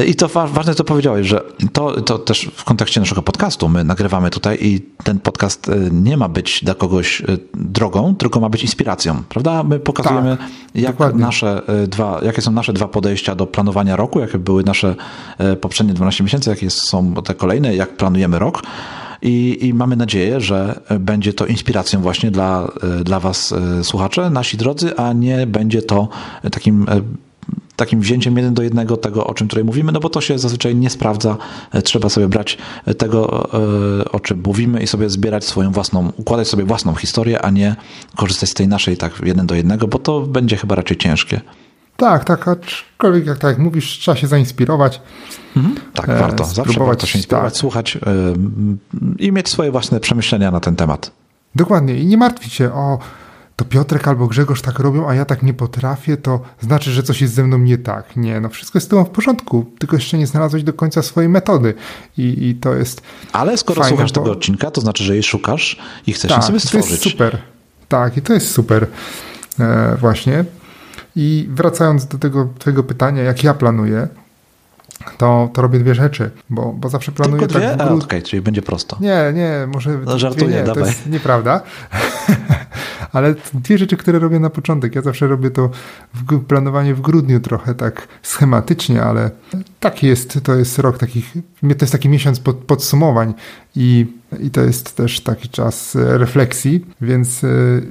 I to wa ważne, co powiedziałeś, że to, to też w kontekście naszego podcastu my nagrywamy tutaj i ten podcast e, nie ma być dla kogoś e, drogą, tylko ma być inspiracją, prawda? My pokazujemy, tak, jak nasze e, dwa, jakie są nasze dwa podejścia do planowania roku, jakie były nasze poprzednie 12 miesięcy, jakie są te kolejne, jak planujemy rok. i, i mamy nadzieję, że będzie to inspiracją właśnie dla, dla Was, słuchacze, nasi drodzy, a nie będzie to takim takim wzięciem jeden do jednego tego, o czym tutaj mówimy, no bo to się zazwyczaj nie sprawdza. Trzeba sobie brać tego, o czym mówimy i sobie zbierać swoją własną, układać sobie własną historię, a nie korzystać z tej naszej tak jeden do jednego, bo to będzie chyba raczej ciężkie. Tak, tak, aczkolwiek jak tak jak mówisz, trzeba się zainspirować. Mhm, tak, e, warto. Zawsze warto się inspirować, tak. słuchać i mieć swoje własne przemyślenia na ten temat. Dokładnie i nie martwić się o to Piotrek albo Grzegorz tak robią, a ja tak nie potrafię, to znaczy, że coś jest ze mną nie tak. Nie, no wszystko jest z tobą w porządku, tylko jeszcze nie znalazłeś do końca swojej metody i, i to jest Ale skoro fajne, słuchasz bo... tego odcinka, to znaczy, że jej szukasz i chcesz tak, sobie stworzyć. to jest super. Tak, i to jest super e, właśnie. I wracając do tego twojego pytania, jak ja planuję, to, to robię dwie rzeczy, bo, bo zawsze planuję Tylko dwie? tak... A, okej, okay, czyli będzie prosto. Nie, nie, może no, żartuję, nie, dawaj. to jest nieprawda. Ale dwie rzeczy, które robię na początek. Ja zawsze robię to w planowanie w grudniu trochę tak schematycznie, ale tak jest, to jest rok takich, to jest taki miesiąc pod, podsumowań i, i to jest też taki czas refleksji, więc y,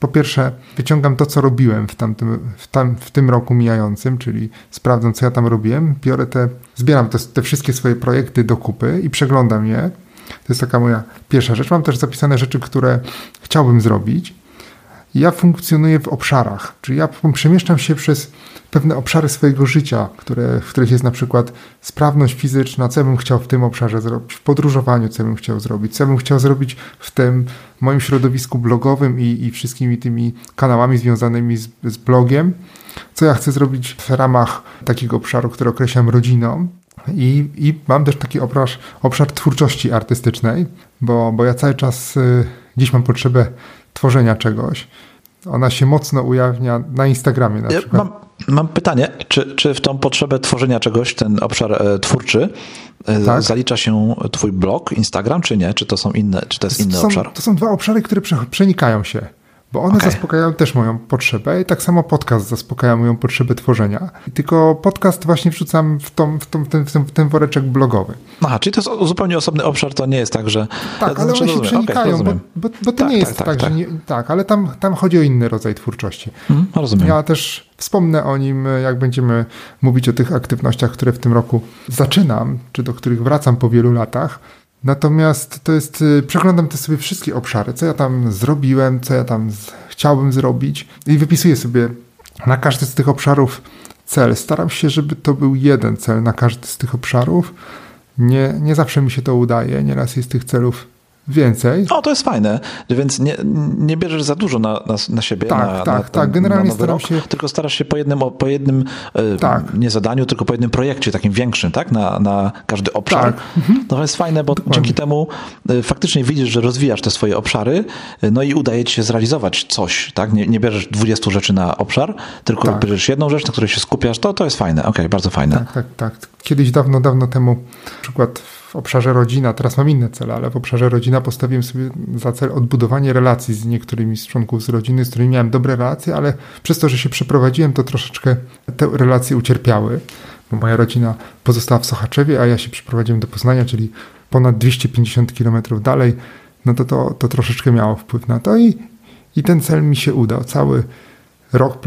po pierwsze, wyciągam to, co robiłem w, tamtym, w, tam, w tym roku mijającym, czyli sprawdzam, co ja tam robiłem, biorę te, zbieram te, te wszystkie swoje projekty do kupy i przeglądam je. To jest taka moja pierwsza rzecz. Mam też zapisane rzeczy, które chciałbym zrobić. Ja funkcjonuję w obszarach, czyli ja przemieszczam się przez pewne obszary swojego życia, które, w których jest na przykład sprawność fizyczna, co bym chciał w tym obszarze zrobić, w podróżowaniu, co bym chciał zrobić, co bym chciał zrobić w tym moim środowisku blogowym i, i wszystkimi tymi kanałami związanymi z, z blogiem, co ja chcę zrobić w ramach takiego obszaru, który określam rodziną. I, I mam też taki obszar, obszar twórczości artystycznej, bo, bo ja cały czas y, dziś mam potrzebę tworzenia czegoś. Ona się mocno ujawnia na Instagramie na przykład. Mam, mam pytanie, czy, czy w tą potrzebę tworzenia czegoś, ten obszar e, twórczy, e, tak? zalicza się twój blog, Instagram, czy nie? Czy to są inne, czy to jest inny to są, obszar? To są dwa obszary, które przenikają się bo one okay. zaspokajają też moją potrzebę i tak samo podcast zaspokaja moją potrzebę tworzenia. Tylko podcast właśnie wrzucam w, tą, w, tą, w, ten, w ten woreczek blogowy. Aha, czyli to jest zupełnie osobny obszar, to nie jest tak, że... Tak, ale znaczy, one się przenikają, okay, bo, bo, bo, to tak, nie jest tak, tak, tak że nie, tak, ale tam, tam chodzi o inny rodzaj twórczości. Mm, rozumiem. Ja też wspomnę o nim, jak będziemy mówić o tych aktywnościach, które w tym roku zaczynam, czy do których wracam po wielu latach. Natomiast to jest, y, przeglądam te sobie wszystkie obszary, co ja tam zrobiłem, co ja tam chciałbym zrobić i wypisuję sobie na każdy z tych obszarów cel. Staram się, żeby to był jeden cel na każdy z tych obszarów. Nie, nie zawsze mi się to udaje, nieraz jest tych celów więcej. O, to jest fajne, więc nie, nie bierzesz za dużo na, na, na siebie. Tak, na, tak, na, tak. Generalnie staram rok, się. Tylko starasz się po jednym, po jednym e, tak. nie zadaniu, tylko po jednym projekcie takim większym, tak? Na, na każdy obszar. Tak. Mhm. To jest fajne, bo Dokładnie. dzięki temu e, faktycznie widzisz, że rozwijasz te swoje obszary, e, no i udaje ci się zrealizować coś, tak? Nie, nie bierzesz 20 rzeczy na obszar, tylko tak. bierzesz jedną rzecz, na której się skupiasz, to, to jest fajne. Okej, okay, bardzo fajne. Tak, tak, tak. Kiedyś dawno, dawno temu, na przykład w obszarze rodzina, teraz mam inne cele, ale w obszarze rodzina postawiłem sobie za cel odbudowanie relacji z niektórymi z członków z rodziny, z którymi miałem dobre relacje, ale przez to, że się przeprowadziłem, to troszeczkę te relacje ucierpiały, bo moja rodzina pozostała w Sochaczewie, a ja się przeprowadziłem do Poznania, czyli ponad 250 km dalej, no to, to to troszeczkę miało wpływ na to i, i ten cel mi się udał. Cały Rok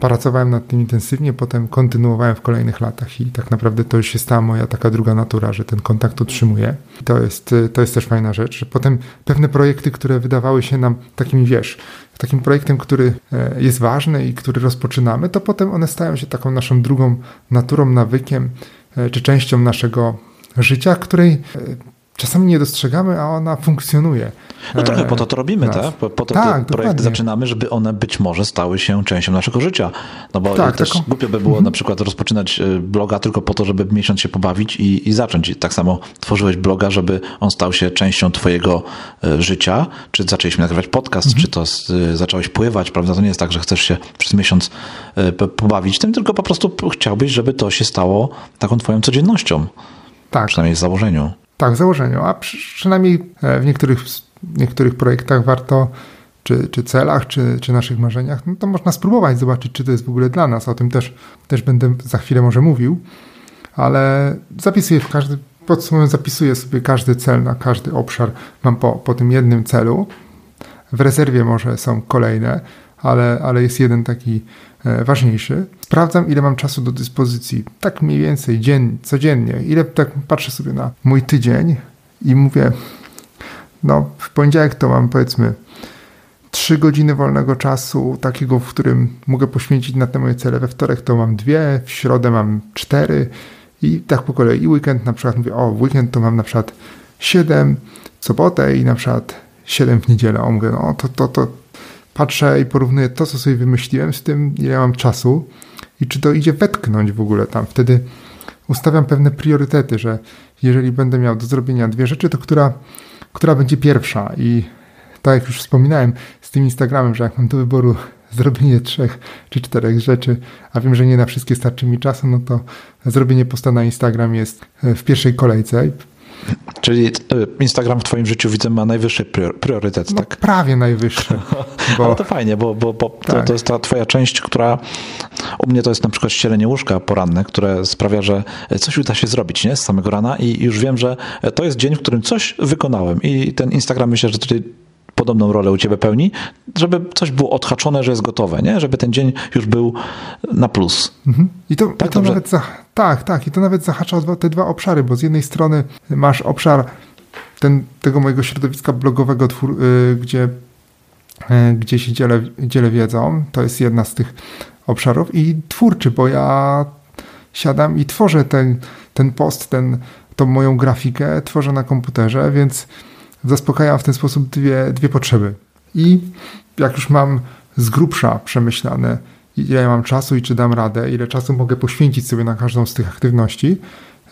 pracowałem nad tym intensywnie, potem kontynuowałem w kolejnych latach i tak naprawdę to już się stała moja taka druga natura, że ten kontakt utrzymuję. To jest, to jest też fajna rzecz, potem pewne projekty, które wydawały się nam takimi, wiesz, takim projektem, który e, jest ważny i który rozpoczynamy, to potem one stają się taką naszą drugą naturą, nawykiem e, czy częścią naszego życia, której e, czasami nie dostrzegamy, a ona funkcjonuje. No trochę po to to robimy, tak? Po, po to tak, te projekty zaczynamy, żeby one być może stały się częścią naszego życia. No bo tak, też taką... głupio by było mhm. na przykład rozpoczynać e, bloga tylko po to, żeby miesiąc się pobawić i, i zacząć. I tak samo tworzyłeś bloga, żeby on stał się częścią twojego e, życia. Czy zaczęliśmy nagrywać podcast, mhm. czy to zacząłeś pływać, prawda? To nie jest tak, że chcesz się przez miesiąc pobawić tym, tylko po prostu chciałbyś, żeby to się stało taką twoją codziennością. Tak. Przynajmniej w założeniu. Tak, w założeniu, a przynajmniej e, w niektórych, niektórych projektach warto, czy, czy celach, czy, czy naszych marzeniach, no to można spróbować zobaczyć, czy to jest w ogóle dla nas. O tym też, też będę za chwilę może mówił, ale zapisuję w każdy, podsumowując, zapisuję sobie każdy cel na każdy obszar. Mam po, po tym jednym celu. W rezerwie może są kolejne, ale, ale jest jeden taki ważniejszy. Sprawdzam, ile mam czasu do dyspozycji. Tak mniej więcej dzien, codziennie. Ile tak patrzę sobie na mój tydzień i mówię, no w poniedziałek to mam powiedzmy 3 godziny wolnego czasu, takiego, w którym mogę poświęcić na te moje cele. We wtorek to mam dwie, w środę mam cztery i tak po kolei. I weekend na przykład mówię, o, w weekend to mam na przykład 7 w sobotę i na przykład 7 w niedzielę. O, mówię, no to, to, to patrzę i porównuję to, co sobie wymyśliłem z tym, ile mam czasu i czy to idzie wetknąć w ogóle tam. Wtedy ustawiam pewne priorytety, że jeżeli będę miał do zrobienia dwie rzeczy, to która, która będzie pierwsza i tak jak już wspominałem z tym Instagramem, że jak mam do wyboru zrobienie trzech czy czterech rzeczy, a wiem, że nie na wszystkie starczy mi czasu, no to zrobienie posta na Instagram jest w pierwszej kolejce. Czyli e, Instagram w Twoim życiu widzę ma najwyższy priorytet, no, tak? Prawie najwyższy. Bo... Ale to fajnie, bo, bo, bo tak. to, to, jest ta Twoja część, która u mnie to jest na przykład ścielenie łóżka poranne, które sprawia, że coś uda się zrobić nie? z samego rana i już wiem, że to jest dzień, w którym coś wykonałem. I ten Instagram myślę, że tutaj podobną rolę u ciebie pełni, żeby coś było odhaczone, że jest gotowe, nie? Żeby ten dzień już był na plus. Mhm. I to, tak, i to nawet za, tak, tak, i to nawet zahacza te dwa obszary, bo z jednej strony masz obszar ten, tego mojego środowiska blogowego, twór, yy, gdzie, yy, gdzie się dzielę, dzielę wiedzą, to jest jedna z tych obszarów i twórczy, bo ja siadam i tworzę ten, ten post, ten, tą moją grafikę, tworzę na komputerze, więc zaspokajam w ten sposób dwie, dwie potrzeby. I jak już mam z grubsza przemyślane, ile mam czasu i czy dam radę, ile czasu mogę poświęcić sobie na każdą z tych aktywności,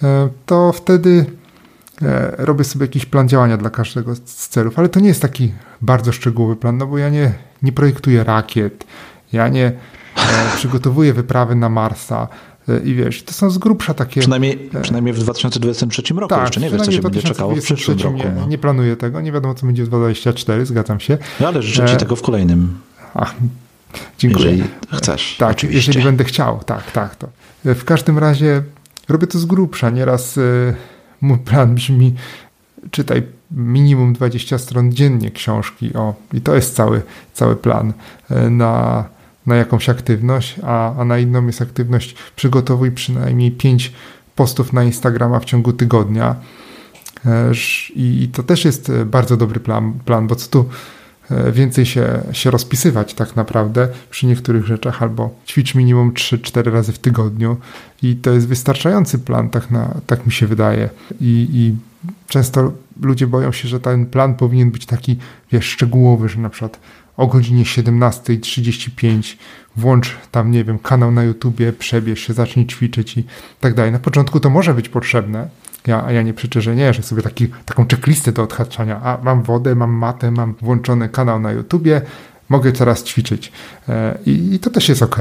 e, to wtedy e, robię sobie jakiś plan działania dla każdego z celów, ale to nie jest taki bardzo szczegółowy plan, no bo ja nie, nie projektuję rakiet, ja nie e, przygotowuję wyprawy na Marsa, I wiesz, to są z grubsza takie. Przynajmniej, e, przynajmniej w 2023 roku tak, jeszcze nie wiesz, co się będzie czekało w przyszłym roku. Nie, no. nie planuję tego, nie wiadomo, co będzie w 2024, zgadzam się. No ale życzę Ci e... tego w kolejnym. Ach, dziękuję. Jeżeli chcesz. Tak, oczywiście. jeżeli będę chciał, tak, tak. To. E, w każdym razie robię to z grubsza. Nieraz mój plan brzmi, czytaj minimum 20 stron dziennie książki. O, i to jest cały, cały plan na na jakąś aktywność, a, a na inną jest aktywność przygotowuj przynajmniej 5 postów na Instagrama w ciągu tygodnia. E, I to też jest e, bardzo dobry plan, plan bo co tu e, więcej się, się rozpisywać tak naprawdę przy niektórych rzeczach, albo ćwicz minimum 3-4 razy w tygodniu i to jest wystarczający plan, tak, na, tak mi się wydaje. I, I często ludzie boją się, że ten plan powinien być taki, wiesz, szczegółowy, że na przykład o godzinie 17.35 włącz tam, nie wiem, kanał na YouTubie, przebierz się, zacznij ćwiczyć i tak dalej. Na początku to może być potrzebne, ja, a ja nie przeczę, że nie, że sobie taki, taką checklistę do odhaczania, a mam wodę, mam matę, mam włączony kanał na YouTubie, mogę teraz ćwiczyć. E, I, i to też jest ok,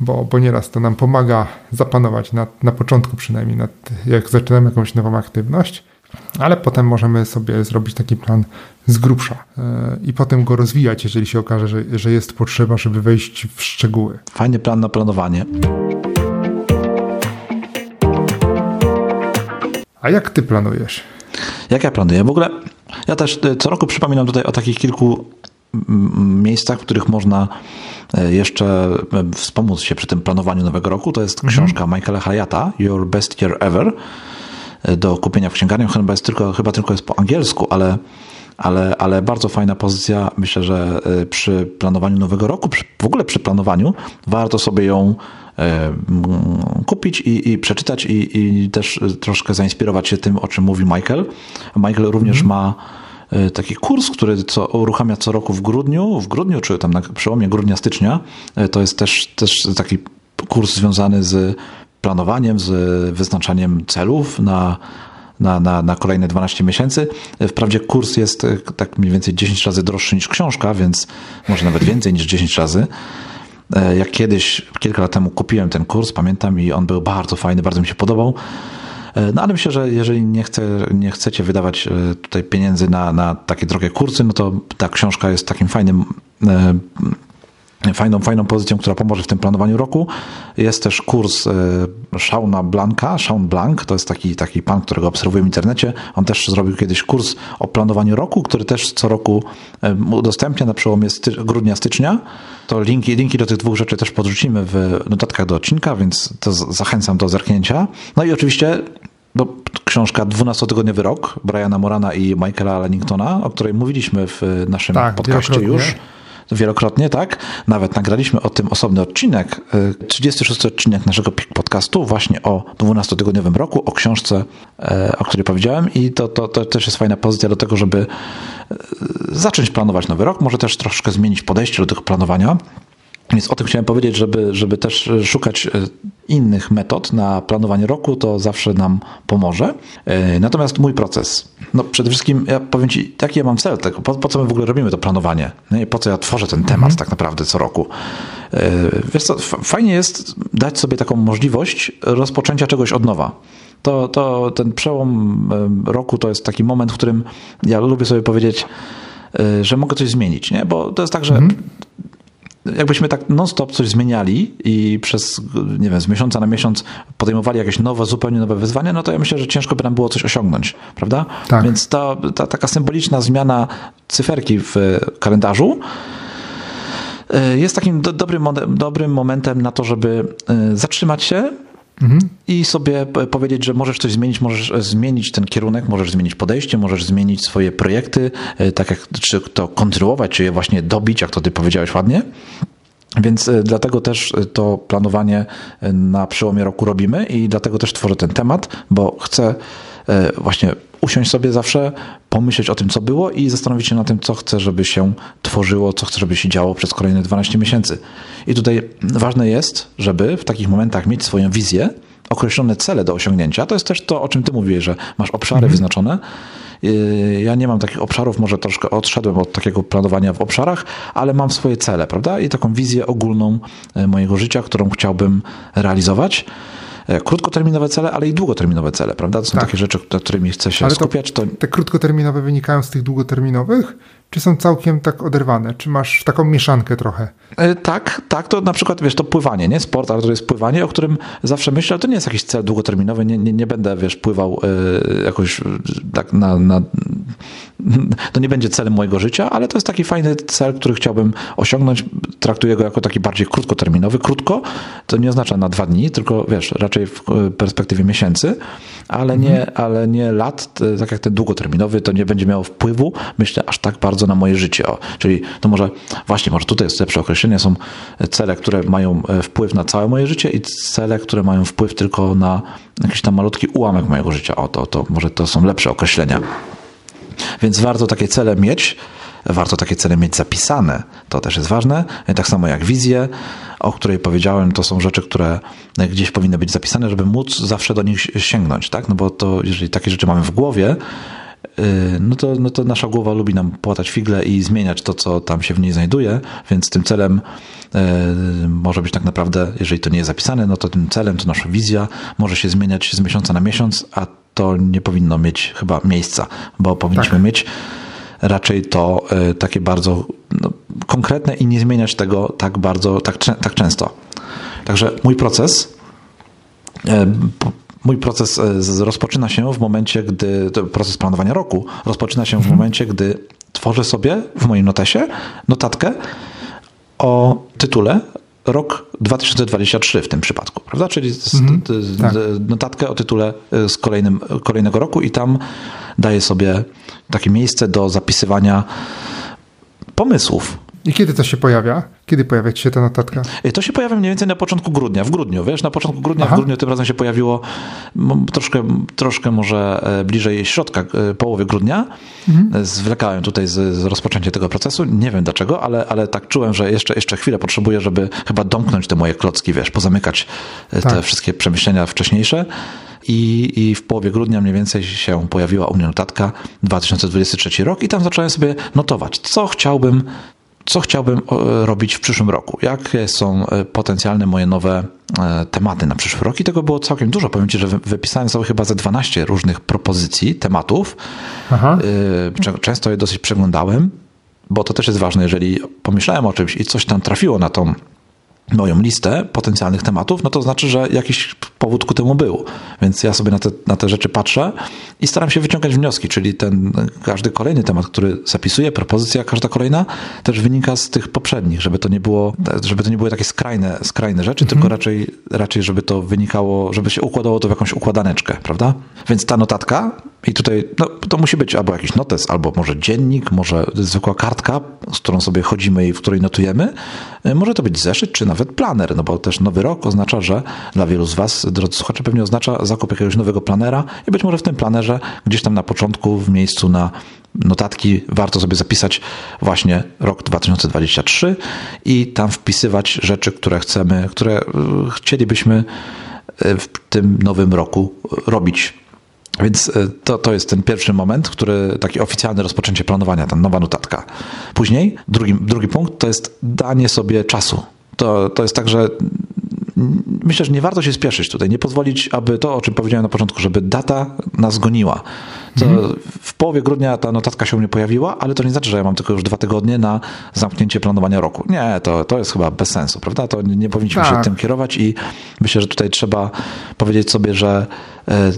bo, bo nieraz to nam pomaga zapanować na, na początku przynajmniej, nad, jak zaczynamy jakąś nową aktywność, ale potem możemy sobie zrobić taki plan z grubsza e, i potem go rozwijać, jeżeli się okaże, że, że jest potrzeba, żeby wejść w szczegóły. Fajny plan na planowanie. A jak ty planujesz? Jak ja planuję? W ogóle ja też e, co roku przypominam tutaj o takich kilku miejscach, w których można e, jeszcze wspomóc się przy tym planowaniu nowego roku. To jest mhm. książka Michaela Hayatta, Your Best Year Ever do kupienia w księgarni. Chyba, jest tylko, chyba tylko jest po angielsku, ale, ale, ale bardzo fajna pozycja. Myślę, że e, przy planowaniu nowego roku, przy, w ogóle przy planowaniu, warto sobie ją e, kupić i, i przeczytać i, i, też troszkę zainspirować się tym, o czym mówi Michael. Michael również mm. ma taki kurs, który co, uruchamia co roku w grudniu, w grudniu, czy tam na przełomie grudnia, stycznia. To jest też, też taki kurs związany z planowaniem, z wyznaczaniem celów na, na, na, na kolejne 12 miesięcy. Wprawdzie kurs jest e, tak mniej więcej 10 razy droższy niż książka, więc może nawet więcej niż 10 razy. E, jak kiedyś, kilka lat temu kupiłem ten kurs, pamiętam, i on był bardzo fajny, bardzo mi się podobał. E, no ale myślę, że jeżeli nie, chce, nie chcecie wydawać tutaj pieniędzy na, na takie drogie kursy, no to ta książka jest takim fajnym fajną, fajną pozycją, która pomoże w tym planowaniu roku. Jest też kurs e, Shauna Blanka, Shaun Blank, to jest taki, taki pan, którego obserwuję w internecie. On też zrobił kiedyś kurs o planowaniu roku, który też co roku e, udostępnia na przełomie sty grudnia, stycznia. To linki, linki do tych dwóch rzeczy też podrzucimy w notatkach do odcinka, więc to zachęcam do zerknięcia. No i oczywiście no, książka 12-tygodniowy rok Briana Morana i Michaela Lenningtona, o której mówiliśmy w naszym tak, podcaście już wielokrotnie, tak? Nawet nagraliśmy o tym osobny odcinek, 36 y, odcinek naszego podcastu właśnie o 12-tygodniowym roku, o książce, e, o której powiedziałem i to, to, to też jest fajna pozycja do tego, żeby e, zacząć planować nowy rok, może też troszkę zmienić podejście do tego planowania. Więc o tym chciałem powiedzieć, żeby, żeby też szukać e, innych metod na planowanie roku, to zawsze nam pomoże. E, natomiast mój proces. No przede wszystkim ja powiem Ci, jaki ja mam cel tego, po, po co my w ogóle robimy to planowanie, nie? po co ja tworzę ten temat mhm. tak naprawdę co roku. E, wiesz co, fajnie jest dać sobie taką możliwość rozpoczęcia czegoś od nowa. To, to ten przełom roku to jest taki moment, w którym ja lubię sobie powiedzieć, że mogę coś zmienić, nie? bo to jest tak, że mhm jakbyśmy tak non-stop coś zmieniali i przez, nie wiem, z miesiąca na miesiąc podejmowali jakieś nowe, zupełnie nowe wyzwania, no to ja myślę, że ciężko by nam było coś osiągnąć, prawda? Tak. Więc ta, ta taka symboliczna zmiana cyferki w kalendarzu e, jest takim do, dobrym, dobrym momentem na to, żeby e, zatrzymać się, Mhm. I sobie powiedzieć, że możesz coś zmienić, możesz zmienić ten kierunek, możesz zmienić podejście, możesz zmienić swoje projekty, e, tak jak czy to kontynuować, czy je właśnie dobić, jak to ty powiedziałeś ładnie. Więc e, dlatego też e, to planowanie na przełomie roku robimy i dlatego też tworzę ten temat, bo chcę właśnie usiąść sobie zawsze, pomyśleć o tym, co było i zastanowić się nad tym, co chcę, żeby się tworzyło, co chcę, żeby się działo przez kolejne 12 miesięcy. I tutaj ważne jest, żeby w takich momentach mieć swoją wizję, określone cele do osiągnięcia. To jest też to, o czym ty mówiłeś, że masz obszary mhm. wyznaczone. Y, ja nie mam takich obszarów, może troszkę odszedłem od takiego planowania w obszarach, ale mam swoje cele, prawda? I taką wizję ogólną y, mojego życia, którą chciałbym realizować. E, krótkoterminowe cele, ale i długoterminowe cele, prawda? To są tak. takie rzeczy, nad którymi chce się ale skupiać. To, Te krótkoterminowe wynikają z tych długoterminowych? czy są całkiem tak oderwane? Czy masz taką mieszankę trochę? E, tak, tak, to na przykład, wiesz, to pływanie, nie? Sport, ale to jest pływanie, o którym zawsze myślę, ale to nie jest jakiś cel długoterminowy, nie, nie, nie będę, wiesz, pływał y, jakoś tak na, na... To nie będzie celem mojego życia, ale to jest taki fajny cel, który chciałbym osiągnąć. Traktuję go jako taki bardziej krótkoterminowy. Krótko to nie oznacza na dwa dni, tylko, wiesz, raczej w perspektywie miesięcy, ale, mhm. nie, ale nie lat, tak jak ten długoterminowy, to nie będzie miało wpływu, myślę, aż tak bardzo bardzo na moje życie. O, czyli to może właśnie, może tutaj jest lepsze określenie, są cele, które mają e, wpływ na całe moje życie i cele, które mają wpływ tylko na jakiś tam malutki ułamek mojego życia. O, to, to może to są lepsze określenia. Więc warto takie cele mieć, warto takie cele mieć zapisane. To też jest ważne. Tak samo jak wizje, o której powiedziałem, to są rzeczy, które gdzieś powinny być zapisane, żeby móc zawsze do nich sięgnąć, tak? No bo to, jeżeli takie rzeczy mamy w głowie, Y, no to, no to nasza głowa lubi nam płatać figle i zmieniać to, co tam się w niej znajduje, więc tym celem y, może być tak naprawdę, jeżeli to nie jest zapisane, no to tym celem, to nasza wizja może się zmieniać z miesiąca na miesiąc, a to nie powinno mieć chyba miejsca, bo powinniśmy tak. mieć raczej to y, takie bardzo no, konkretne i nie zmieniać tego tak bardzo, tak, tak często. Także mój proces Mój proces e, rozpoczyna się w momencie, gdy, proces planowania roku rozpoczyna się w mhm. momencie, gdy tworzę sobie w moim notesie notatkę o tytule rok 2023 w tym przypadku, prawda? Czyli mhm, tak. notatkę o tytule e, z kolejnym, kolejnego roku i tam daję sobie takie miejsce do zapisywania pomysłów, i kiedy to się pojawia? Kiedy pojawia ci się ta notatka? Y, to się pojawia mniej więcej na początku grudnia. W grudniu, wiesz, na początku grudnia, Aha. w grudniu tym razem się pojawiło troszkę, troszkę może e, bliżej środka, e, połowy grudnia. Mhm. E, zwlekałem tutaj z, z rozpoczęciem tego procesu. Nie wiem dlaczego, ale, ale tak czułem, że jeszcze, jeszcze chwilę potrzebuję, żeby chyba domknąć te moje klocki, wiesz, pozamykać tak. te wszystkie przemyślenia wcześniejsze. I, I, w połowie grudnia mniej więcej się pojawiła u mnie notatka 2023 rok i tam zacząłem sobie notować, co chciałbym co chciałbym robić w przyszłym roku, jakie są e, potencjalne moje nowe e, tematy na przyszły rok i tego było całkiem dużo. Powiem Ci, że wypisałem sobie chyba ze 12 różnych propozycji, tematów. Aha. E, często je dosyć przeglądałem. bo to też jest ważne, jeżeli pomyślałem o czymś i coś tam trafiło na tą moją listę potencjalnych tematów, no to znaczy, że jakiś powód ku temu był. Więc ja sobie na te, na te rzeczy patrzę i staram się wyciągać wnioski, czyli ten każdy kolejny temat, który zapisuję, propozycja każda kolejna, też wynika z tych poprzednich, żeby to nie było, żeby to nie były takie skrajne, skrajne rzeczy, mhm. tylko raczej, raczej, żeby to wynikało, żeby się układało to w jakąś układaneczkę, prawda? Więc ta notatka i tutaj no, to musi być albo jakiś notes, albo może dziennik, może zwykła kartka, z którą sobie chodzimy i w której notujemy. Może to być zeszyt, czy nawet planer, no bo też nowy rok oznacza, że dla wielu z Was, drodzy słuchacze, pewnie oznacza zakup jakiegoś nowego planera i być może w tym planerze gdzieś tam na początku, w miejscu na notatki warto sobie zapisać właśnie rok 2023 i tam wpisywać rzeczy, które chcemy, które chcielibyśmy w tym nowym roku robić więc e, to, to jest ten pierwszy moment, który taki oficjalne rozpoczęcie planowania, ta nowa notatka. Później drugi, drugi punkt to jest danie sobie czasu. To, to jest tak, że myślę, że nie warto się spieszyć tutaj, nie pozwolić, aby to, o czym powiedziałem na początku, żeby data nas goniła. To mhm. W połowie grudnia ta notatka się u mnie pojawiła, ale to nie znaczy, że ja mam tylko już dwa tygodnie na zamknięcie planowania roku. Nie, to, to jest chyba bez sensu, prawda? To nie, nie powinniśmy tak. się tym kierować i myślę, że tutaj trzeba powiedzieć sobie, że e,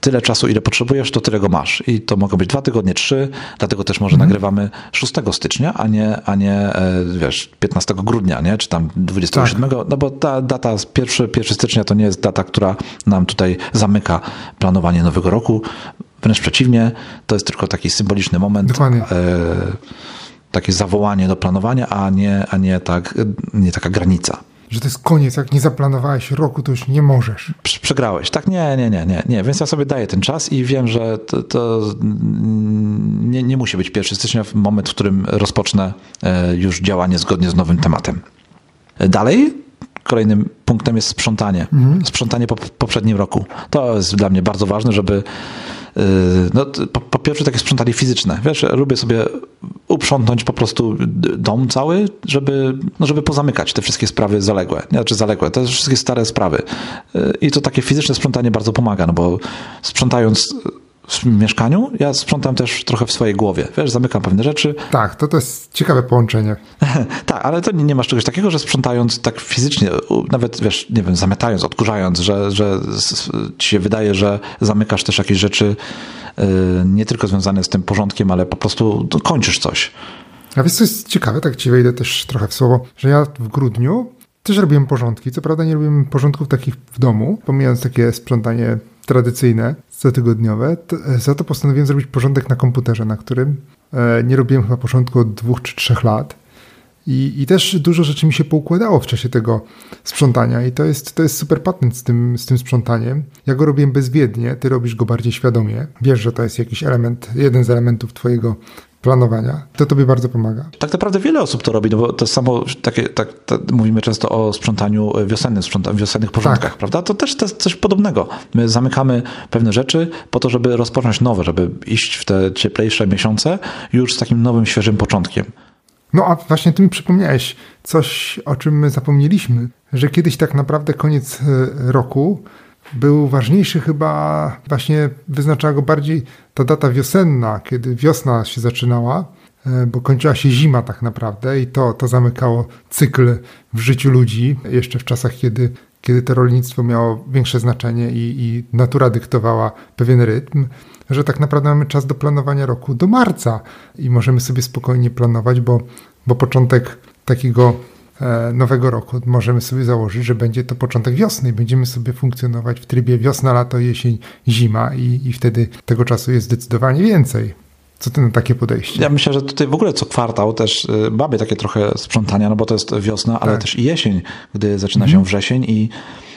tyle czasu, ile potrzebujesz, to tyle go masz. I to mogą być dwa tygodnie, trzy, dlatego też może mhm. nagrywamy 6 stycznia, a nie, a nie e, wiesz, 15 grudnia, nie? czy tam 27, tak. no bo ta data 1, 1 stycznia to nie jest data, która nam tutaj zamyka planowanie nowego roku. Wręcz przeciwnie, to jest tylko taki symboliczny moment. Dokładnie. E, takie zawołanie do planowania, a nie, a nie, tak, nie taka granica że to jest koniec, jak nie zaplanowałeś roku, to już nie możesz. Przegrałeś, tak? Nie, nie, nie, nie, nie. Więc ja sobie daję ten czas i wiem, że to, to nie, nie musi być 1 stycznia, moment, w którym rozpocznę e, już działanie zgodnie z nowym tematem. Dalej, kolejnym punktem jest sprzątanie. Mhm. Sprzątanie po poprzednim roku. To jest dla mnie bardzo ważne, żeby no, po, po, pierwsze takie sprzątanie fizyczne. Wiesz, lubię sobie uprzątnąć po prostu dom cały, żeby, no, żeby pozamykać te wszystkie sprawy zaległe. Nie, znaczy zaległe, te wszystkie stare sprawy. Yy, I to takie fizyczne sprzątanie bardzo pomaga, no bo sprzątając w mieszkaniu, ja sprzątam też trochę w swojej głowie. Wiesz, zamykam pewne rzeczy. Tak, to, to jest ciekawe połączenie. tak, ale to nie, nie masz czegoś takiego, że sprzątając tak fizycznie, nawet wiesz, nie wiem, zamytając, odkurzając, że, że ci się wydaje, że zamykasz też jakieś rzeczy yy, nie tylko związane z tym porządkiem, ale po prostu no, kończysz coś. A wiesz, co jest ciekawe, tak ci wejdę też trochę w słowo, że ja w grudniu też robiłem porządki. Co prawda nie robiłem porządków takich w domu, pomijając takie sprzątanie tradycyjne, cotygodniowe, e, za to postanowiłem zrobić porządek na komputerze, na którym e, nie robiłem chyba porządku od dwóch czy trzech lat. I, I też dużo rzeczy mi się poukładało w czasie tego sprzątania i to jest, to jest super patent z tym, z tym sprzątaniem. Ja go robię bezwiednie, ty robisz go bardziej świadomie. Wiesz, że to jest jakiś element, jeden z elementów twojego planowania. To tobie bardzo pomaga. Tak naprawdę wiele osób to robi, no bo to samo, takie, tak, mówimy często o sprzątaniu wiosennym, sprzątaniu, wiosennych porządkach, tak. prawda? To też to jest coś podobnego. My zamykamy pewne rzeczy po to, żeby rozpocząć nowe, żeby iść w te cieplejsze miesiące już z takim nowym, świeżym początkiem. No a właśnie ty mi przypomniałeś coś, o czym my zapomnieliśmy, że kiedyś tak naprawdę koniec e, roku był ważniejszy chyba, właśnie wyznaczała go bardziej ta data wiosenna, kiedy wiosna się zaczynała, e, bo kończyła się zima tak naprawdę i to, to zamykało cykl w życiu ludzi, jeszcze w czasach, kiedy, kiedy to rolnictwo miało większe znaczenie i, i natura dyktowała pewien rytm, że tak naprawdę mamy czas do planowania roku do marca i możemy sobie spokojnie planować, bo, bo początek takiego nowego roku możemy sobie założyć, że będzie to początek wiosny i będziemy sobie funkcjonować w trybie wiosna, lato, jesień, zima i, i wtedy tego czasu jest zdecydowanie więcej. Co ty na takie podejście? Ja myślę, że tutaj w ogóle co kwartał też y, mamy takie trochę sprzątania, no bo to jest wiosna, ale tak. też i jesień, gdy zaczyna mhm. się wrzesień i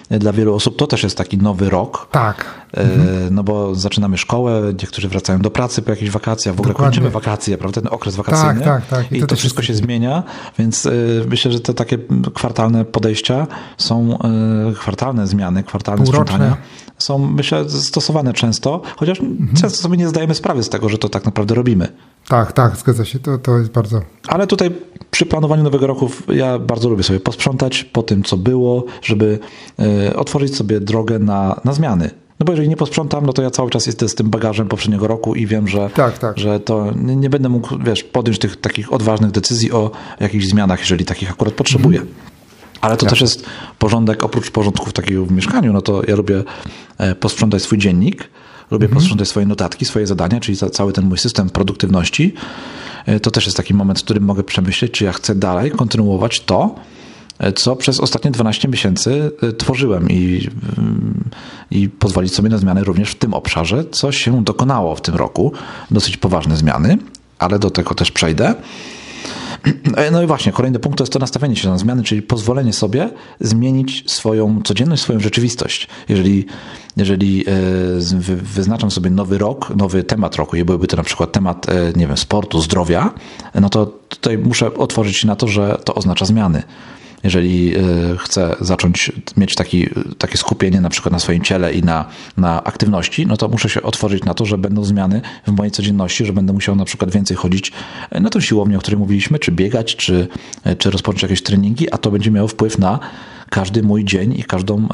dla wielu osób to też jest taki nowy rok. Tak. E, mhm. No bo zaczynamy szkołę, niektórzy wracają do pracy po jakichś wakacjach, w ogóle Dokładnie. kończymy wakacje, prawda? Ten okres wakacyjny. Tak, tak, tak. I, I to, to wszystko się zmienia, więc e, myślę, że te takie kwartalne podejścia są kwartalne zmiany, kwartalne Półroczne. sprzątania są, myślę, stosowane często, chociaż mhm. często sobie nie zdajemy sprawy z tego, że to tak naprawdę robimy. Tak, tak, zgadza się, to, to jest bardzo. Ale tutaj przy planowaniu nowego roku ja bardzo lubię sobie posprzątać po tym, co było, żeby y, otworzyć sobie drogę na, na zmiany. No bo jeżeli nie posprzątam, no to ja cały czas jestem z tym bagażem poprzedniego roku i wiem, że, tak, tak. że to nie, nie, będę mógł, wiesz, podjąć tych takich odważnych decyzji o jakichś zmianach, jeżeli takich akurat potrzebuję. Mhm. Ale to też jest porządek, oprócz porządków takiego w mieszkaniu, no to ja lubię e, posprzątać swój dziennik, lubię mhm. posprzątać swoje notatki, swoje zadania, czyli cały ten mój system produktywności. E, to też jest taki moment, w którym mogę przemyśleć, czy ja chcę dalej kontynuować to, e, co przez ostatnie 12 miesięcy tworzyłem i, mm, i pozwolić sobie na zmiany również w tym obszarze, co się dokonało w tym roku. Dosyć poważne zmiany, ale do tego też przejdę. No i właśnie, kolejny punkt to jest to nastawienie się na zmiany, czyli pozwolenie sobie zmienić swoją codzienność, swoją rzeczywistość. Jeżeli, jeżeli e, wyznaczam sobie nowy rok, nowy temat roku i byłby to na przykład temat, e, nie wiem, sportu, zdrowia, no to tutaj muszę otworzyć się na to, że to oznacza zmiany jeżeli e, chcę zacząć mieć taki, takie skupienie na przykład na swoim ciele i na, na aktywności, no to muszę się otworzyć na to, że będą zmiany w mojej codzienności, że będę musiał na przykład więcej chodzić na tą siłownię, o której mówiliśmy, czy biegać, czy, czy rozpocząć jakieś treningi, a to będzie miało wpływ na każdy mój dzień i każdą e,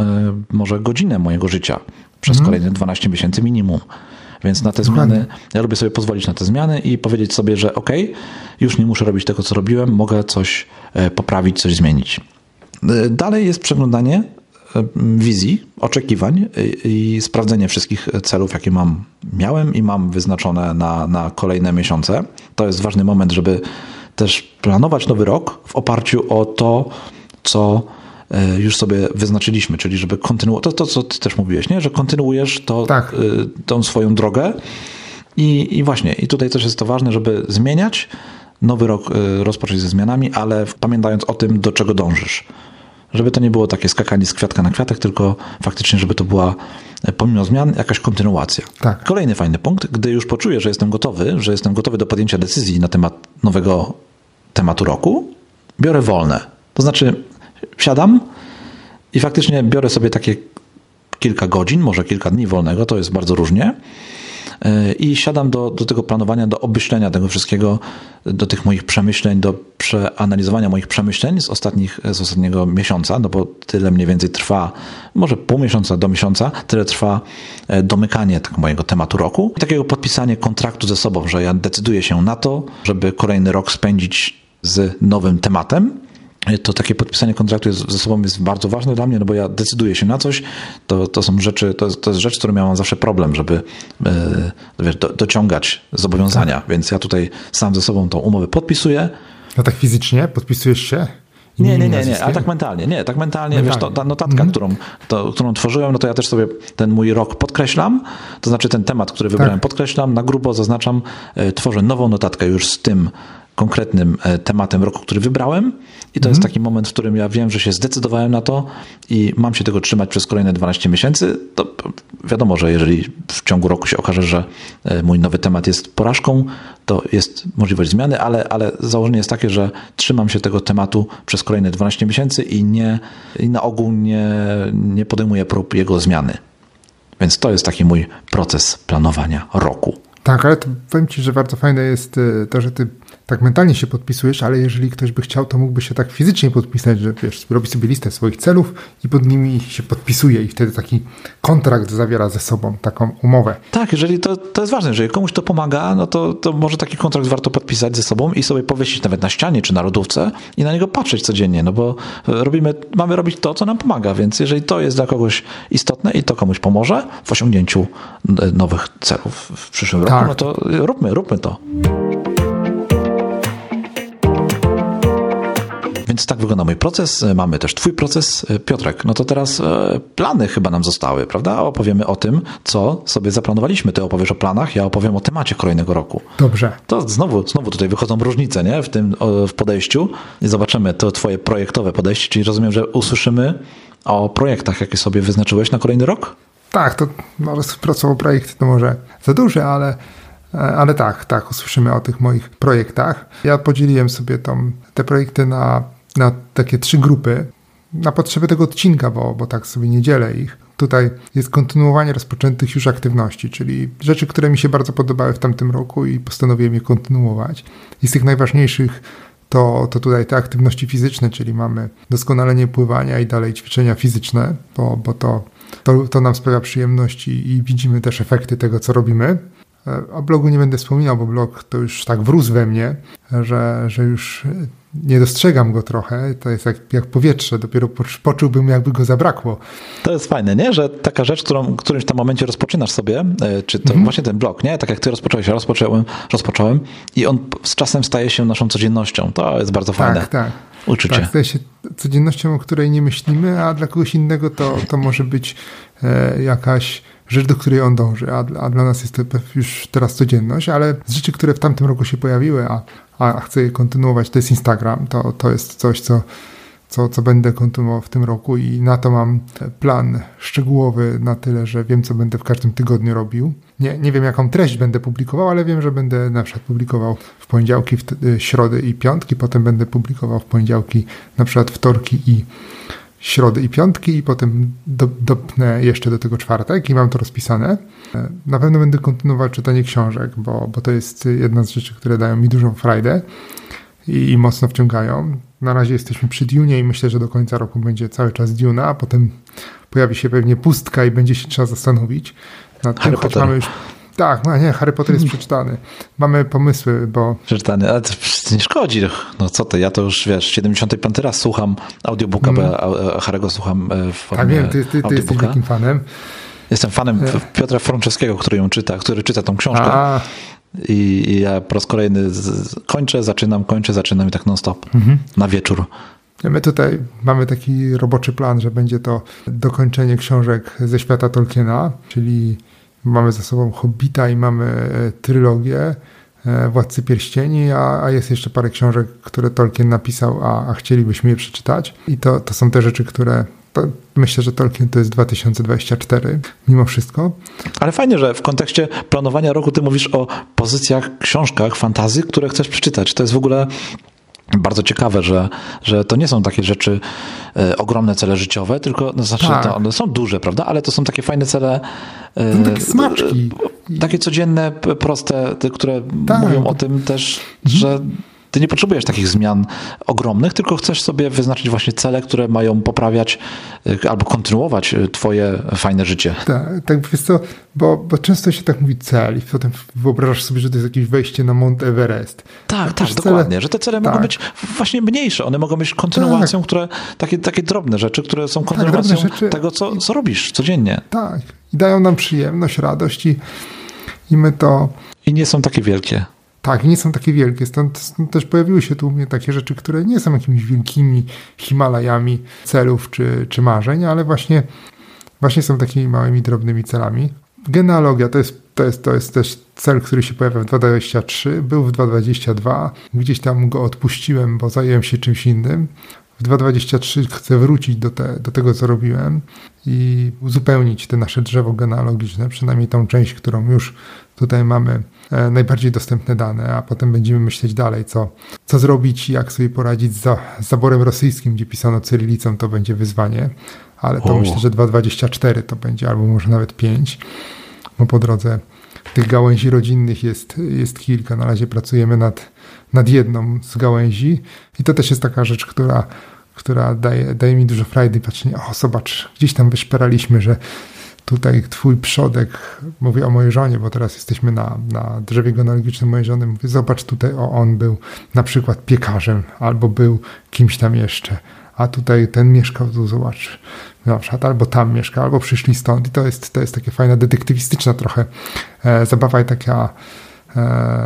może godzinę mojego życia przez mhm. kolejne 12 miesięcy minimum. Więc na te zmiany, ja lubię sobie pozwolić na te zmiany i powiedzieć sobie, że ok, już nie muszę robić tego, co robiłem, mogę coś e, poprawić, coś zmienić. E, dalej jest przeglądanie e, wizji, oczekiwań i sprawdzenie wszystkich celów, jakie mam, miałem i mam wyznaczone na, na kolejne miesiące. To jest ważny moment, żeby też planować nowy rok w oparciu o to, co już sobie wyznaczyliśmy, czyli żeby kontynuować, to, to co ty też mówiłeś, nie? że kontynuujesz to, tak. E, tą swoją drogę i, i właśnie, i tutaj też jest to ważne, żeby zmieniać, nowy rok e, rozpocząć ze zmianami, ale pamiętając o tym, do czego dążysz. Żeby to nie było takie skakanie z kwiatka na kwiatek, tylko faktycznie, żeby to była pomimo zmian jakaś kontynuacja. Tak. Kolejny fajny punkt, gdy już poczuję, że jestem gotowy, że jestem gotowy do podjęcia decyzji na temat nowego tematu roku, biorę wolne. To znaczy wsiadam i faktycznie biorę sobie takie kilka godzin, może kilka dni wolnego, to jest bardzo różnie. E, I siadam do, do tego planowania, do obmyślenia tego wszystkiego, do tych moich przemyśleń, do przeanalizowania moich przemyśleń z, ostatnich, z ostatniego miesiąca, no bo tyle mniej więcej trwa, może pół miesiąca do miesiąca, tyle trwa e, domykanie tak mojego tematu roku. I takiego podpisanie kontraktu ze sobą, że ja decyduję się na to, żeby kolejny rok spędzić z nowym tematem to takie podpisanie kontraktu jest, ze sobą jest bardzo ważne dla mnie, no bo ja decyduję się na coś, to, to są rzeczy, to, to jest rzecz, z którą miałem zawsze problem, żeby wiesz, do, dociągać zobowiązania, tak. więc ja tutaj sam ze sobą tą umowę podpisuję. No tak fizycznie podpisujesz się? Nie, nie, nie, nie, ale tak mentalnie, nie, tak mentalnie, mentalnie. wiesz, to, ta notatka, mhm. którą, to, którą tworzyłem, no to ja też sobie ten mój rok podkreślam, to znaczy ten temat, który wybrałem tak. podkreślam, na grubo zaznaczam, e, tworzę nową notatkę już z tym konkretnym e, tematem roku, który wybrałem i to jest mhm. taki moment, w którym ja wiem, że się zdecydowałem na to i mam się tego trzymać przez kolejne 12 miesięcy, to wiadomo, że jeżeli w ciągu roku się okaże, że e, mój nowy temat jest porażką, to jest możliwość zmiany, ale, ale założenie jest takie, że trzymam się tego tematu przez kolejne 12 miesięcy i, nie, i na ogół nie, nie podejmuję prób jego zmiany. Więc to jest taki mój proces planowania roku. Tak, ale to powiem Ci, że bardzo fajne jest e, to, że Ty tak mentalnie się podpisujesz, ale jeżeli ktoś by chciał, to mógłby się tak fizycznie podpisać, że wiesz, robi sobie listę swoich celów i pod nimi się podpisuje i wtedy taki kontrakt zawiera ze sobą, taką umowę. Tak, jeżeli to, to jest ważne, jeżeli komuś to pomaga, no to, to może taki kontrakt warto podpisać ze sobą i sobie powiesić nawet na ścianie czy na lodówce i na niego patrzeć codziennie, no bo robimy, mamy robić to, co nam pomaga, więc jeżeli to jest dla kogoś istotne i to komuś pomoże w osiągnięciu nowych celów w przyszłym tak. Roku, no to róbmy, róbmy to. Więc tak wygląda mój proces. Mamy też Twój proces. Piotrek, no to teraz plany chyba nam zostały, prawda? Opowiemy o tym, co sobie zaplanowaliśmy. Ty opowiesz o planach, ja opowiem o temacie kolejnego roku. Dobrze. To znowu, znowu tutaj wychodzą różnice nie? W tym w podejściu i zobaczymy to Twoje projektowe podejście, czyli rozumiem, że usłyszymy o projektach, jakie sobie wyznaczyłeś na kolejny rok? Tak, to może pracował projekt, to może za duże, ale ale tak, tak, usłyszymy o tych moich projektach. Ja podzieliłem sobie tą, te projekty na na takie trzy grupy na potrzeby tego odcinka, bo, bo tak sobie nie dzielę ich. Tutaj jest kontynuowanie rozpoczętych już aktywności, czyli rzeczy, które mi się bardzo podobały w tamtym roku i postanowiłem je kontynuować. I z tych najważniejszych to, to tutaj te aktywności fizyczne, czyli mamy doskonalenie pływania i dalej ćwiczenia fizyczne, bo, bo to, to, to nam sprawia przyjemność i, i widzimy też efekty tego, co robimy. O blogu nie będę wspominał, bo blog to już tak wrósł we mnie, że, że już nie dostrzegam go trochę. To jest jak, jak powietrze, dopiero poczułbym, jakby go zabrakło. To jest fajne, nie? Że taka rzecz, którą w którymś tam momencie rozpoczynasz sobie, e, czy to mhm. właśnie ten blog, nie? Tak jak ty rozpocząłeś, ja rozpocząłem, rozpocząłem i on z czasem staje się naszą codziennością. To jest bardzo fajne. Tak, tak. Uczucie. Tak, staje się codziennością, o której nie myślimy, a dla kogoś innego to, to może być e, jakaś rzecz, do której on dąży, a, a dla nas jest to już teraz codzienność, ale z rzeczy, które w tamtym roku się pojawiły, a, a chcę je kontynuować, to jest Instagram, to, to jest coś, co, co, co będę kontynuował w tym roku i na to mam plan szczegółowy na tyle, że wiem, co będę w każdym tygodniu robił. Nie, nie wiem, jaką treść będę publikował, ale wiem, że będę na przykład publikował w poniedziałki, w środy i piątki, potem będę publikował w poniedziałki, na przykład wtorki i środy i piątki i potem do, dopnę jeszcze do tego czwartek i mam to rozpisane. Na pewno będę kontynuować czytanie książek, bo, bo to jest jedna z rzeczy, które dają mi dużą frajdę i, i mocno wciągają. Na razie jesteśmy przy Dune i myślę, że do końca roku będzie cały czas Dune, a potem pojawi się pewnie pustka i będzie się trzeba zastanowić nad Harry tym, choć mamy już tak, no nie, Harry Potter jest przeczytany. Mamy pomysły, bo... Przeczytany, ale to nie szkodzi. No co ty, ja to już, wiesz, 75 raz słucham audiobooka, mm. bo ja Harry'ego słucham e, w formie Tak wiem, ty, ty, ty jesteś takim fanem. Jestem fanem. Piotra Franceskiego, który ją czyta, który czyta tą książkę. A. I, I, ja po raz kolejny z, kończę, zaczynam, kończę, zaczynam i tak non-stop mhm. na wieczór. My tutaj mamy taki roboczy plan, że będzie to dokończenie książek ze świata Tolkiena, czyli Mamy za sobą Hobbita i mamy e, trylogię e, Władcy Pierścieni, a, a jest jeszcze parę książek, które Tolkien napisał, a, a chcielibyśmy je przeczytać. I to, to są te rzeczy, które myślę, że Tolkien to jest 2024, mimo wszystko. Ale fajnie, że w kontekście planowania roku ty mówisz o pozycjach, książkach, fantazji, które chcesz przeczytać. To jest w ogóle bardzo ciekawe, że, że to nie są takie rzeczy, e, ogromne cele życiowe, tylko no, znaczy, tak. one są duże, prawda? Ale to są takie fajne cele. E, takie smaczki. Takie codzienne, proste, które tak. mówią o tym też, mhm. że ty nie potrzebujesz takich zmian ogromnych, tylko chcesz sobie wyznaczyć właśnie cele, które mają poprawiać y, albo kontynuować y, twoje fajne życie. Tak, tak wiesz co, bo, bo często się tak mówi cel i potem wyobrażasz sobie, że to jest jakieś wejście na Mount Everest. Tak, tak, cele... dokładnie, że te cele tak. mogą być właśnie mniejsze, one mogą być kontynuacją, tak. które, takie, takie drobne rzeczy, które są tak, kontynuacją rzeczy... tego, co, co robisz codziennie. Tak, i dają nam przyjemność, radość i, i my to... I nie są takie wielkie. Tak, nie są takie wielkie. Stąd, stąd, też pojawiły się tu u mnie takie rzeczy, które nie są jakimiś wielkimi Himalajami celów czy, czy marzeń, ale właśnie, właśnie są takimi małymi, drobnymi celami. Genealogia to jest, to, jest, to jest też cel, który się pojawia w 2023, był w 2022. Gdzieś tam go odpuściłem, bo zająłem się czymś innym. W 2023 chcę wrócić do, te, do tego, co robiłem i uzupełnić te nasze drzewo genealogiczne, przynajmniej tą część, którą już tutaj mamy najbardziej dostępne dane, a potem będziemy myśleć dalej, co, co zrobić, jak sobie poradzić z, za, z zaborem rosyjskim, gdzie pisano cyrylicą, to będzie wyzwanie, ale to o. myślę, że 2.24 to będzie, albo może nawet 5, bo po drodze tych gałęzi rodzinnych jest, jest kilka. Na razie pracujemy nad, nad jedną z gałęzi i to też jest taka rzecz, która, która daje, daje mi dużo frajdy. Patrzenie, o zobacz, gdzieś tam wyszperaliśmy, że tutaj twój przodek, mówię o mojej żonie, bo teraz jesteśmy na, na drzewie genealogicznym mojej żony, mówię, zobacz tutaj, o on był na przykład piekarzem, albo był kimś tam jeszcze, a tutaj ten mieszkał, tu zobacz, na przykład, albo tam mieszka, albo przyszli stąd. I to jest, to jest takie fajna, detektywistyczna trochę e, zabawa i taka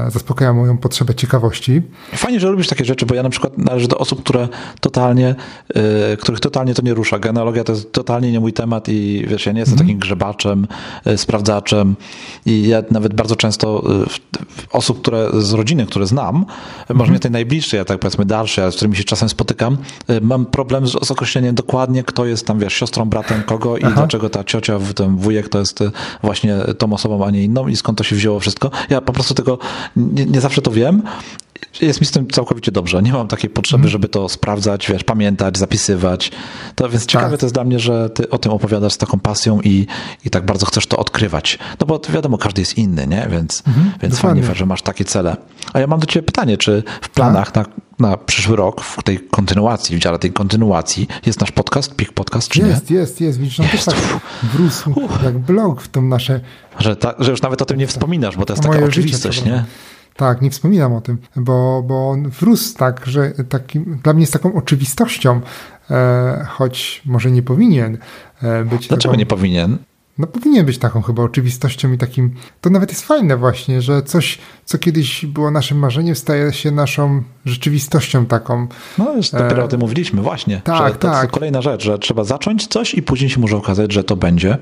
zaspokaja moją potrzebę ciekawości. Fajnie, że robisz takie rzeczy, bo ja na przykład należę do osób, które totalnie, e, których totalnie to nie rusza. Genealogia to jest totalnie nie mój temat i wiesz, ja nie jestem mm. takim grzebaczem, e, sprawdzaczem i ja nawet bardzo często osób, które z rodziny, które znam, mm. może mhm. nie tej najbliższej, ja tak powiedzmy dalsze, z którymi się czasem spotykam, mam problem z, z określeniem dokładnie, kto jest tam, wiesz, siostrą, bratem kogo i Aha. dlaczego ta ciocia, ten wujek to jest właśnie tą osobą, a nie inną i skąd to się wzięło wszystko. Ja po prostu tego nie, nie zawsze to wiem. Jest mi z tym całkowicie dobrze. Nie mam takiej potrzeby, mm. żeby to sprawdzać, wiesz, pamiętać, zapisywać. To więc ciekawe tak. to jest dla mnie, że ty o tym opowiadasz z taką pasją i, i tak bardzo chcesz to odkrywać. No bo wiadomo, każdy jest inny, nie? Więc, mm -hmm, więc fajnie, że masz takie cele. A ja mam do ciebie pytanie, czy w planach na na przyszły rok w tej kontynuacji, w dziale tej kontynuacji jest nasz podcast, Pik Podcast, czy jest, nie? Jest, jest, Widzisz, on też tak wrósł jak blog w tą nasze... Że, ta, że już nawet o tym nie wspominasz, bo to jest taka oczywistość, nie? Tak, nie wspominam o tym, bo, bo on wrósł tak, że takim, dla mnie jest taką oczywistością, e, choć może nie powinien e, być. Dlaczego taką, nie powinien? No powinien być taką chyba oczywistością i takim. To nawet jest fajne właśnie, że coś, co kiedyś było naszym marzeniem, staje się naszą rzeczywistością taką. No już dopiero e... o tym mówiliśmy, właśnie. Tak, to tak. Kolejna rzecz, że trzeba zacząć coś i później się może okazać, że to będzie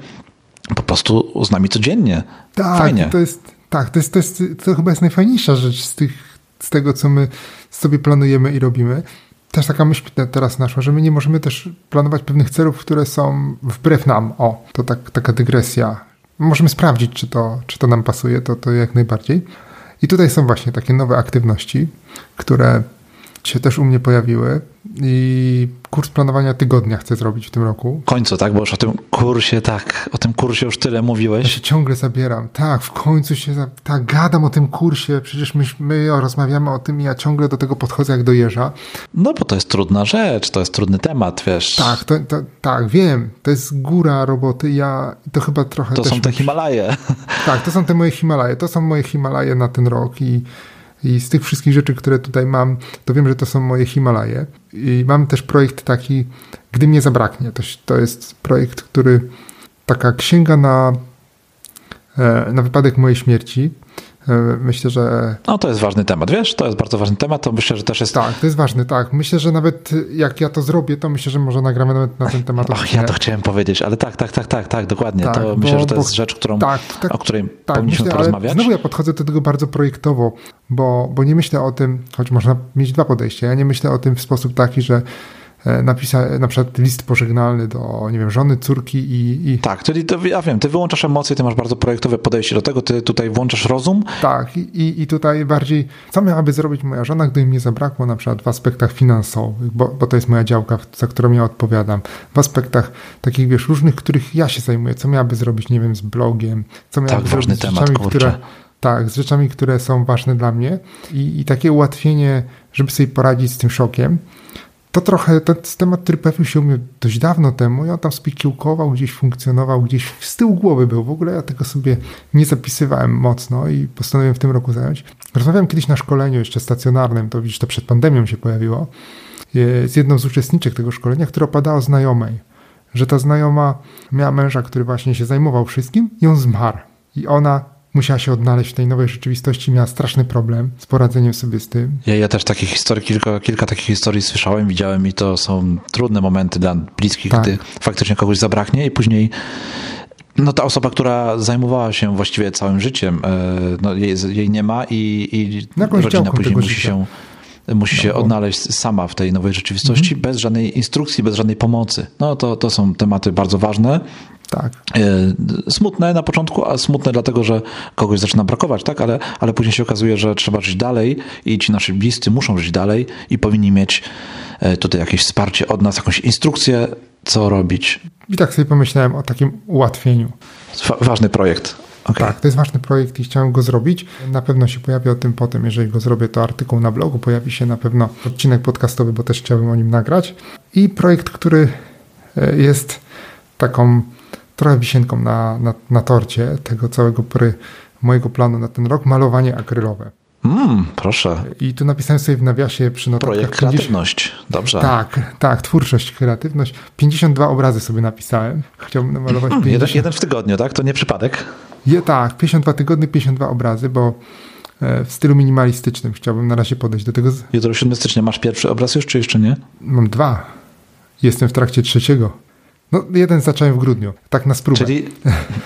po prostu z nami codziennie. Tak, Fajnie. to jest tak, to, jest, to, jest, to chyba jest najfajniejsza rzecz z, tych, z tego, co my sobie planujemy i robimy. Też taka myśl teraz naszła, że my nie możemy też planować pewnych celów, które są wbrew nam. O, to tak, taka dygresja. Możemy sprawdzić, czy to, czy to nam pasuje, to, to jak najbardziej. I tutaj są właśnie takie nowe aktywności, które się też u mnie pojawiły i kurs planowania tygodnia chcę zrobić w tym roku. W końcu, tak? Bo już o tym kursie, tak, o tym kursie już tyle mówiłeś. Ja się ciągle zabieram. Tak, w końcu się, tak, gadam o tym kursie, przecież my, my rozmawiamy o tym i ja ciągle do tego podchodzę jak do jeża. No bo to jest trudna rzecz, to jest trudny temat, wiesz. Tak, to, to, tak, wiem, to jest góra roboty, ja to chyba trochę To są te Himalaje. Tak, to są te moje Himalaje, to są moje Himalaje na ten rok i i z tych wszystkich rzeczy, które tutaj mam, to wiem, że to są moje Himalaje. I mam też projekt taki, gdy mnie zabraknie. To, to jest projekt, który taka księga na, e, na wypadek mojej śmierci. E, myślę, że. No to jest ważny temat, wiesz? To jest bardzo ważny temat. To myślę, że też jest. Tak, to jest ważny, tak. Myślę, że nawet jak ja to zrobię, to myślę, że może nagramy nawet na ten temat. Och, ja to chciałem powiedzieć, ale tak, tak, tak, tak, tak, dokładnie. Tak, to bo, myślę, że to jest rzecz, którą, tak, tak, o której tak, powinniśmy myślę, porozmawiać. znowu ja podchodzę do tego bardzo projektowo, bo, bo nie myślę o tym, choć można mieć dwa podejścia. Ja nie myślę o tym w sposób taki, że E, napisać na przykład list pożegnalny do, nie wiem, żony, córki i... i... Tak, czyli to, ja wiem, ty wyłączasz emocje, ty masz bardzo projektowe podejście do tego, ty tutaj włączasz rozum. Tak, i, i tutaj bardziej, co miałaby zrobić moja żona, gdyby mnie zabrakło na przykład w aspektach finansowych, bo, bo to jest moja działka, za którą ja odpowiadam, w aspektach takich, wiesz, różnych, których ja się zajmuję, co miałaby zrobić, nie wiem, z blogiem, co miałaby tak, zrobić z temat, rzeczami, które... Tak, z rzeczami, które są ważne dla mnie. I, i takie ułatwienie, żeby sobie poradzić z tym szokiem, to trochę, jest temat, który pojawił się dość dawno temu i on tam sobie kiełkował, gdzieś funkcjonował, gdzieś z tyłu głowy był. W ogóle ja tego sobie nie zapisywałem mocno i postanowiłem w tym roku zająć. Rozmawiałem kiedyś na szkoleniu jeszcze stacjonarnym, to widzisz, to przed pandemią się pojawiło, z jedną z uczestniczek tego szkolenia, która opadała znajomej, że ta znajoma miała męża, który właśnie się zajmował wszystkim i on zmarł. I ona musiała się odnaleźć w tej nowej rzeczywistości, miała straszny problem z poradzeniem sobie z tym. Ja, ja też takich historii, kilka, kilka takich historii słyszałem, widziałem i to są trudne momenty dla bliskich, tak. gdy faktycznie kogoś zabraknie i później no ta osoba, która zajmowała się właściwie całym życiem, e, no jej, jej nie ma i, i rodzina później musi życia. się musi no, się odnaleźć sama w tej nowej rzeczywistości, mm -hmm. bez żadnej instrukcji, bez żadnej pomocy. No to, to są tematy bardzo ważne. Tak. E, smutne na początku, a smutne dlatego, że kogoś zaczyna brakować, tak? Ale, ale później się okazuje, że trzeba żyć dalej i ci nasi bliscy muszą żyć dalej i powinni mieć e, tutaj jakieś wsparcie od nas, jakąś instrukcję, co robić. I tak sobie pomyślałem o takim ułatwieniu. Ważny projekt. Okay. Tak, to jest ważny projekt i chciałem go zrobić. Na pewno się pojawi o tym potem, jeżeli go zrobię, to artykuł na blogu, pojawi się na pewno odcinek podcastowy, bo też chciałbym o nim nagrać. I projekt, który e, jest taką trochę wisienką na, na, na torcie tego całego pry, mojego planu na ten rok, malowanie akrylowe. Mm, proszę. I tu napisałem sobie w nawiasie przy notatkach. Projekt 50... kreatywność, dobrze. Tak, tak, twórczość, kreatywność. 52 obrazy sobie napisałem. Chciałbym namalować 50... jeden, jeden w tygodniu, tak? To nie przypadek? Je, tak, 52 tygodnie, 52 obrazy, bo e, w stylu minimalistycznym chciałbym na razie podejść do tego. Jutro 7 stycznia masz pierwszy obraz już, czy jeszcze nie? Mam dwa. Jestem w trakcie trzeciego. No, jeden zacząłem w grudniu, tak na spróbę. Czyli,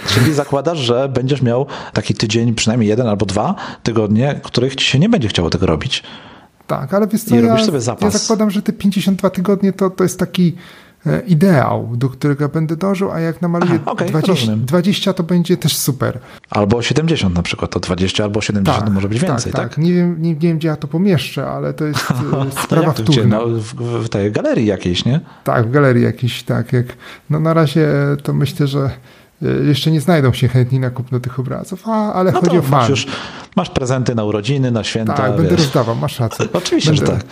czyli zakładasz, że będziesz miał taki tydzień, przynajmniej jeden albo dwa tygodnie, których ci się nie będzie chciało tego robić. Tak, ale wiesz co, I ja, sobie zapas. ja zakładam, że te 52 tygodnie to, to jest taki ideał, do którego będę dążył, a jak namaluję Aha, okay, 20, 20, to będzie też super. Albo 70 na przykład, to 20 albo 70 tak, może być więcej, tak? tak? Nie, wiem, nie, nie, wiem, gdzie ja to pomieszczę, ale to jest e, sprawa wtórna. No, w, w tej galerii jakiejś, nie? Tak, w galerii jakiejś, tak. Jak, no na razie to myślę, że e, jeszcze nie znajdą się chętni na kupno tych obrazów, a, ale no chodzi o fan. Masz, już, masz prezenty na urodziny, na święta. Tak, wiesz. będę rozdawał, masz rację. Oczywiście, będę, że tak.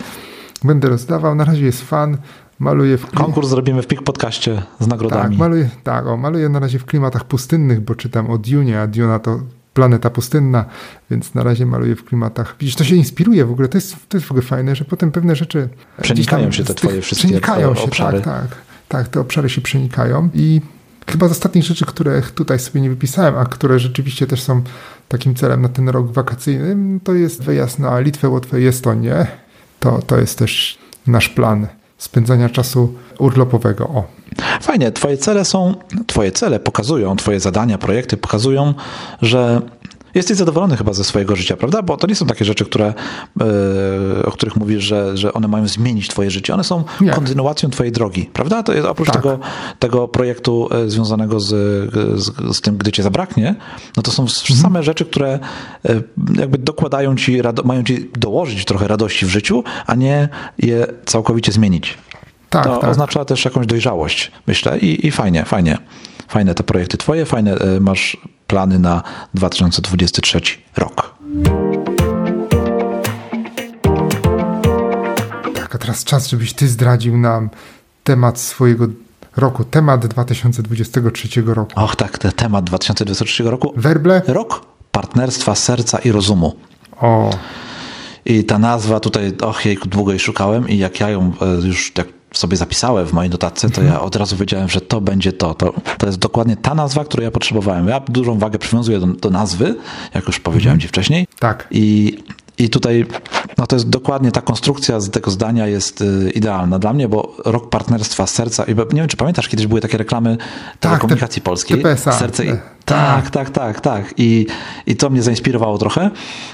Będę rozdawał. Na razie jest fan. Maluję w Konkurs zrobimy w PIK Podcaście z nagrodami. Tak, maluję, tak o, maluję na razie w klimatach pustynnych, bo czytam o Dune, a Duna to planeta pustynna, więc na razie maluję w klimatach. Widzisz, to się inspiruje w ogóle. To jest, to jest w ogóle fajne, że potem pewne rzeczy. Przenikają się te twoje wszystkie przenikają się, obszary. Tak, tak, tak, te obszary się przenikają i chyba z ostatnich rzeczy, które tutaj sobie nie wypisałem, a które rzeczywiście też są takim celem na ten rok wakacyjny, to jest wyjazd na Litwę, Łotwę i Estonię. To, to jest też nasz plan spędzania czasu urlopowego. O. Fajnie, twoje cele są, twoje cele pokazują, twoje zadania, projekty pokazują, że Jesteś zadowolony chyba ze swojego życia, prawda? Bo to nie są takie rzeczy, które, yy, o których mówisz, że, że one mają zmienić twoje życie. One są nie. kontynuacją twojej drogi, prawda? To jest oprócz tak. tego, tego projektu e, związanego z, z, z, tym, gdy cię zabraknie, no to są mhm. same rzeczy, które e, jakby dokładają ci, mają ci dołożyć trochę radości w życiu, a nie je całkowicie zmienić. Tak, to tak. oznacza też jakąś dojrzałość, myślę, i, i fajnie, fajnie. Fajne te projekty twoje, fajne masz plany na 2023 rok. Tak, a teraz czas, żebyś ty zdradził nam temat swojego roku, temat 2023 roku. Och tak, ten temat 2023 roku. Werble? Rok partnerstwa serca i rozumu. O. I ta nazwa tutaj, och jej, długo jej szukałem i jak ja ją e, już tak sobie zapisałem w mojej notatce, to ja od razu wiedziałem, że to będzie to. To, to jest dokładnie ta nazwa, którą ja potrzebowałem. Ja dużą wagę przywiązuję do, do nazwy, jak już powiedziałem mhm. ci wcześniej. Tak. I, i tutaj no to jest dokładnie ta konstrukcja z tego zdania jest y, idealna dla mnie, bo rok partnerstwa serca i nie wiem, czy pamiętasz, kiedyś były takie reklamy tak, telekomunikacji te, polskiej. TPSA. Serce i, tak, tak, tak, tak. I, I to mnie zainspirowało trochę.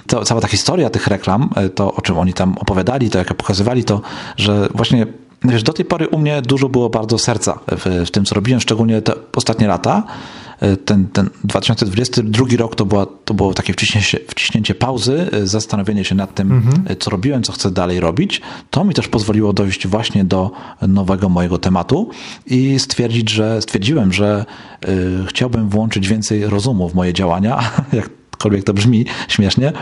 To, cała ta historia tych reklam, y, to o czym oni tam opowiadali, to jak pokazywali, to, że właśnie Wiesz, do tej pory u mnie dużo było bardzo serca w, w tym, co robiłem, szczególnie te ostatnie lata. E, ten, ten 2022 rok to, była, to było takie wciśnięcie, wciśnięcie pauzy, e, zastanowienie się nad tym, mhm. E, co robiłem, co chcę dalej robić. To mi też pozwoliło dojść właśnie do nowego mojego tematu i stwierdzić, że stwierdziłem, że y, chciałbym włączyć więcej rozumu w moje działania, jak jakkolwiek to brzmi śmiesznie,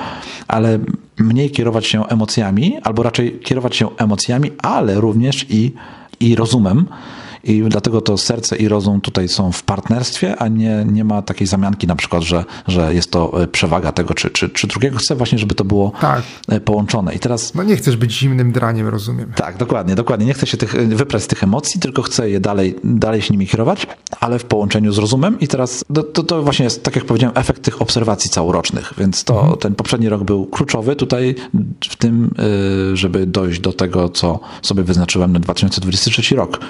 ale mniej kierować się emocjami, albo raczej kierować się emocjami, ale również i, i rozumem i dlatego to serce i rozum tutaj są w partnerstwie, a nie, nie ma takiej zamianki na przykład, że, że jest to e, przewaga tego czy, czy, czy drugiego. Chcę właśnie, żeby to było tak. E, połączone. I teraz... No nie chcesz być zimnym draniem, rozumiem. Tak, dokładnie, dokładnie. Nie chcę się tych, e, wyprać z tych emocji, tylko chcę je dalej, dalej się nimi kierować, ale w połączeniu z rozumem i teraz to, to, to właśnie jest, tak jak powiedziałem, efekt tych obserwacji całorocznych, więc to mhm. ten poprzedni rok był kluczowy tutaj w tym, żeby dojść do tego, co sobie wyznaczyłem na 2023 rok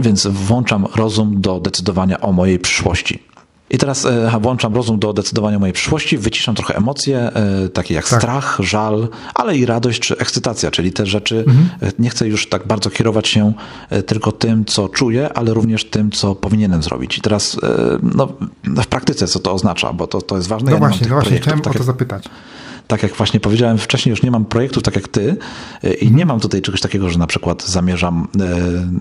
więc włączam rozum do decydowania o mojej przyszłości. I teraz e, włączam rozum do decydowania o mojej przyszłości, wyciszam trochę emocje, e, takie jak tak. strach, żal, ale i radość czy ekscytacja, czyli te rzeczy. Mhm. E, nie chcę już tak bardzo kierować się tylko tym, co czuję, ale również tym, co powinienem zrobić. I teraz no, w praktyce co to oznacza, bo to, to jest ważne. No ja właśnie, no właśnie, chciałem tak o to zapytać tak jak właśnie powiedziałem wcześniej, już nie mam projektów tak jak ty e, i nie mam tutaj czegoś takiego, że na przykład zamierzam, e,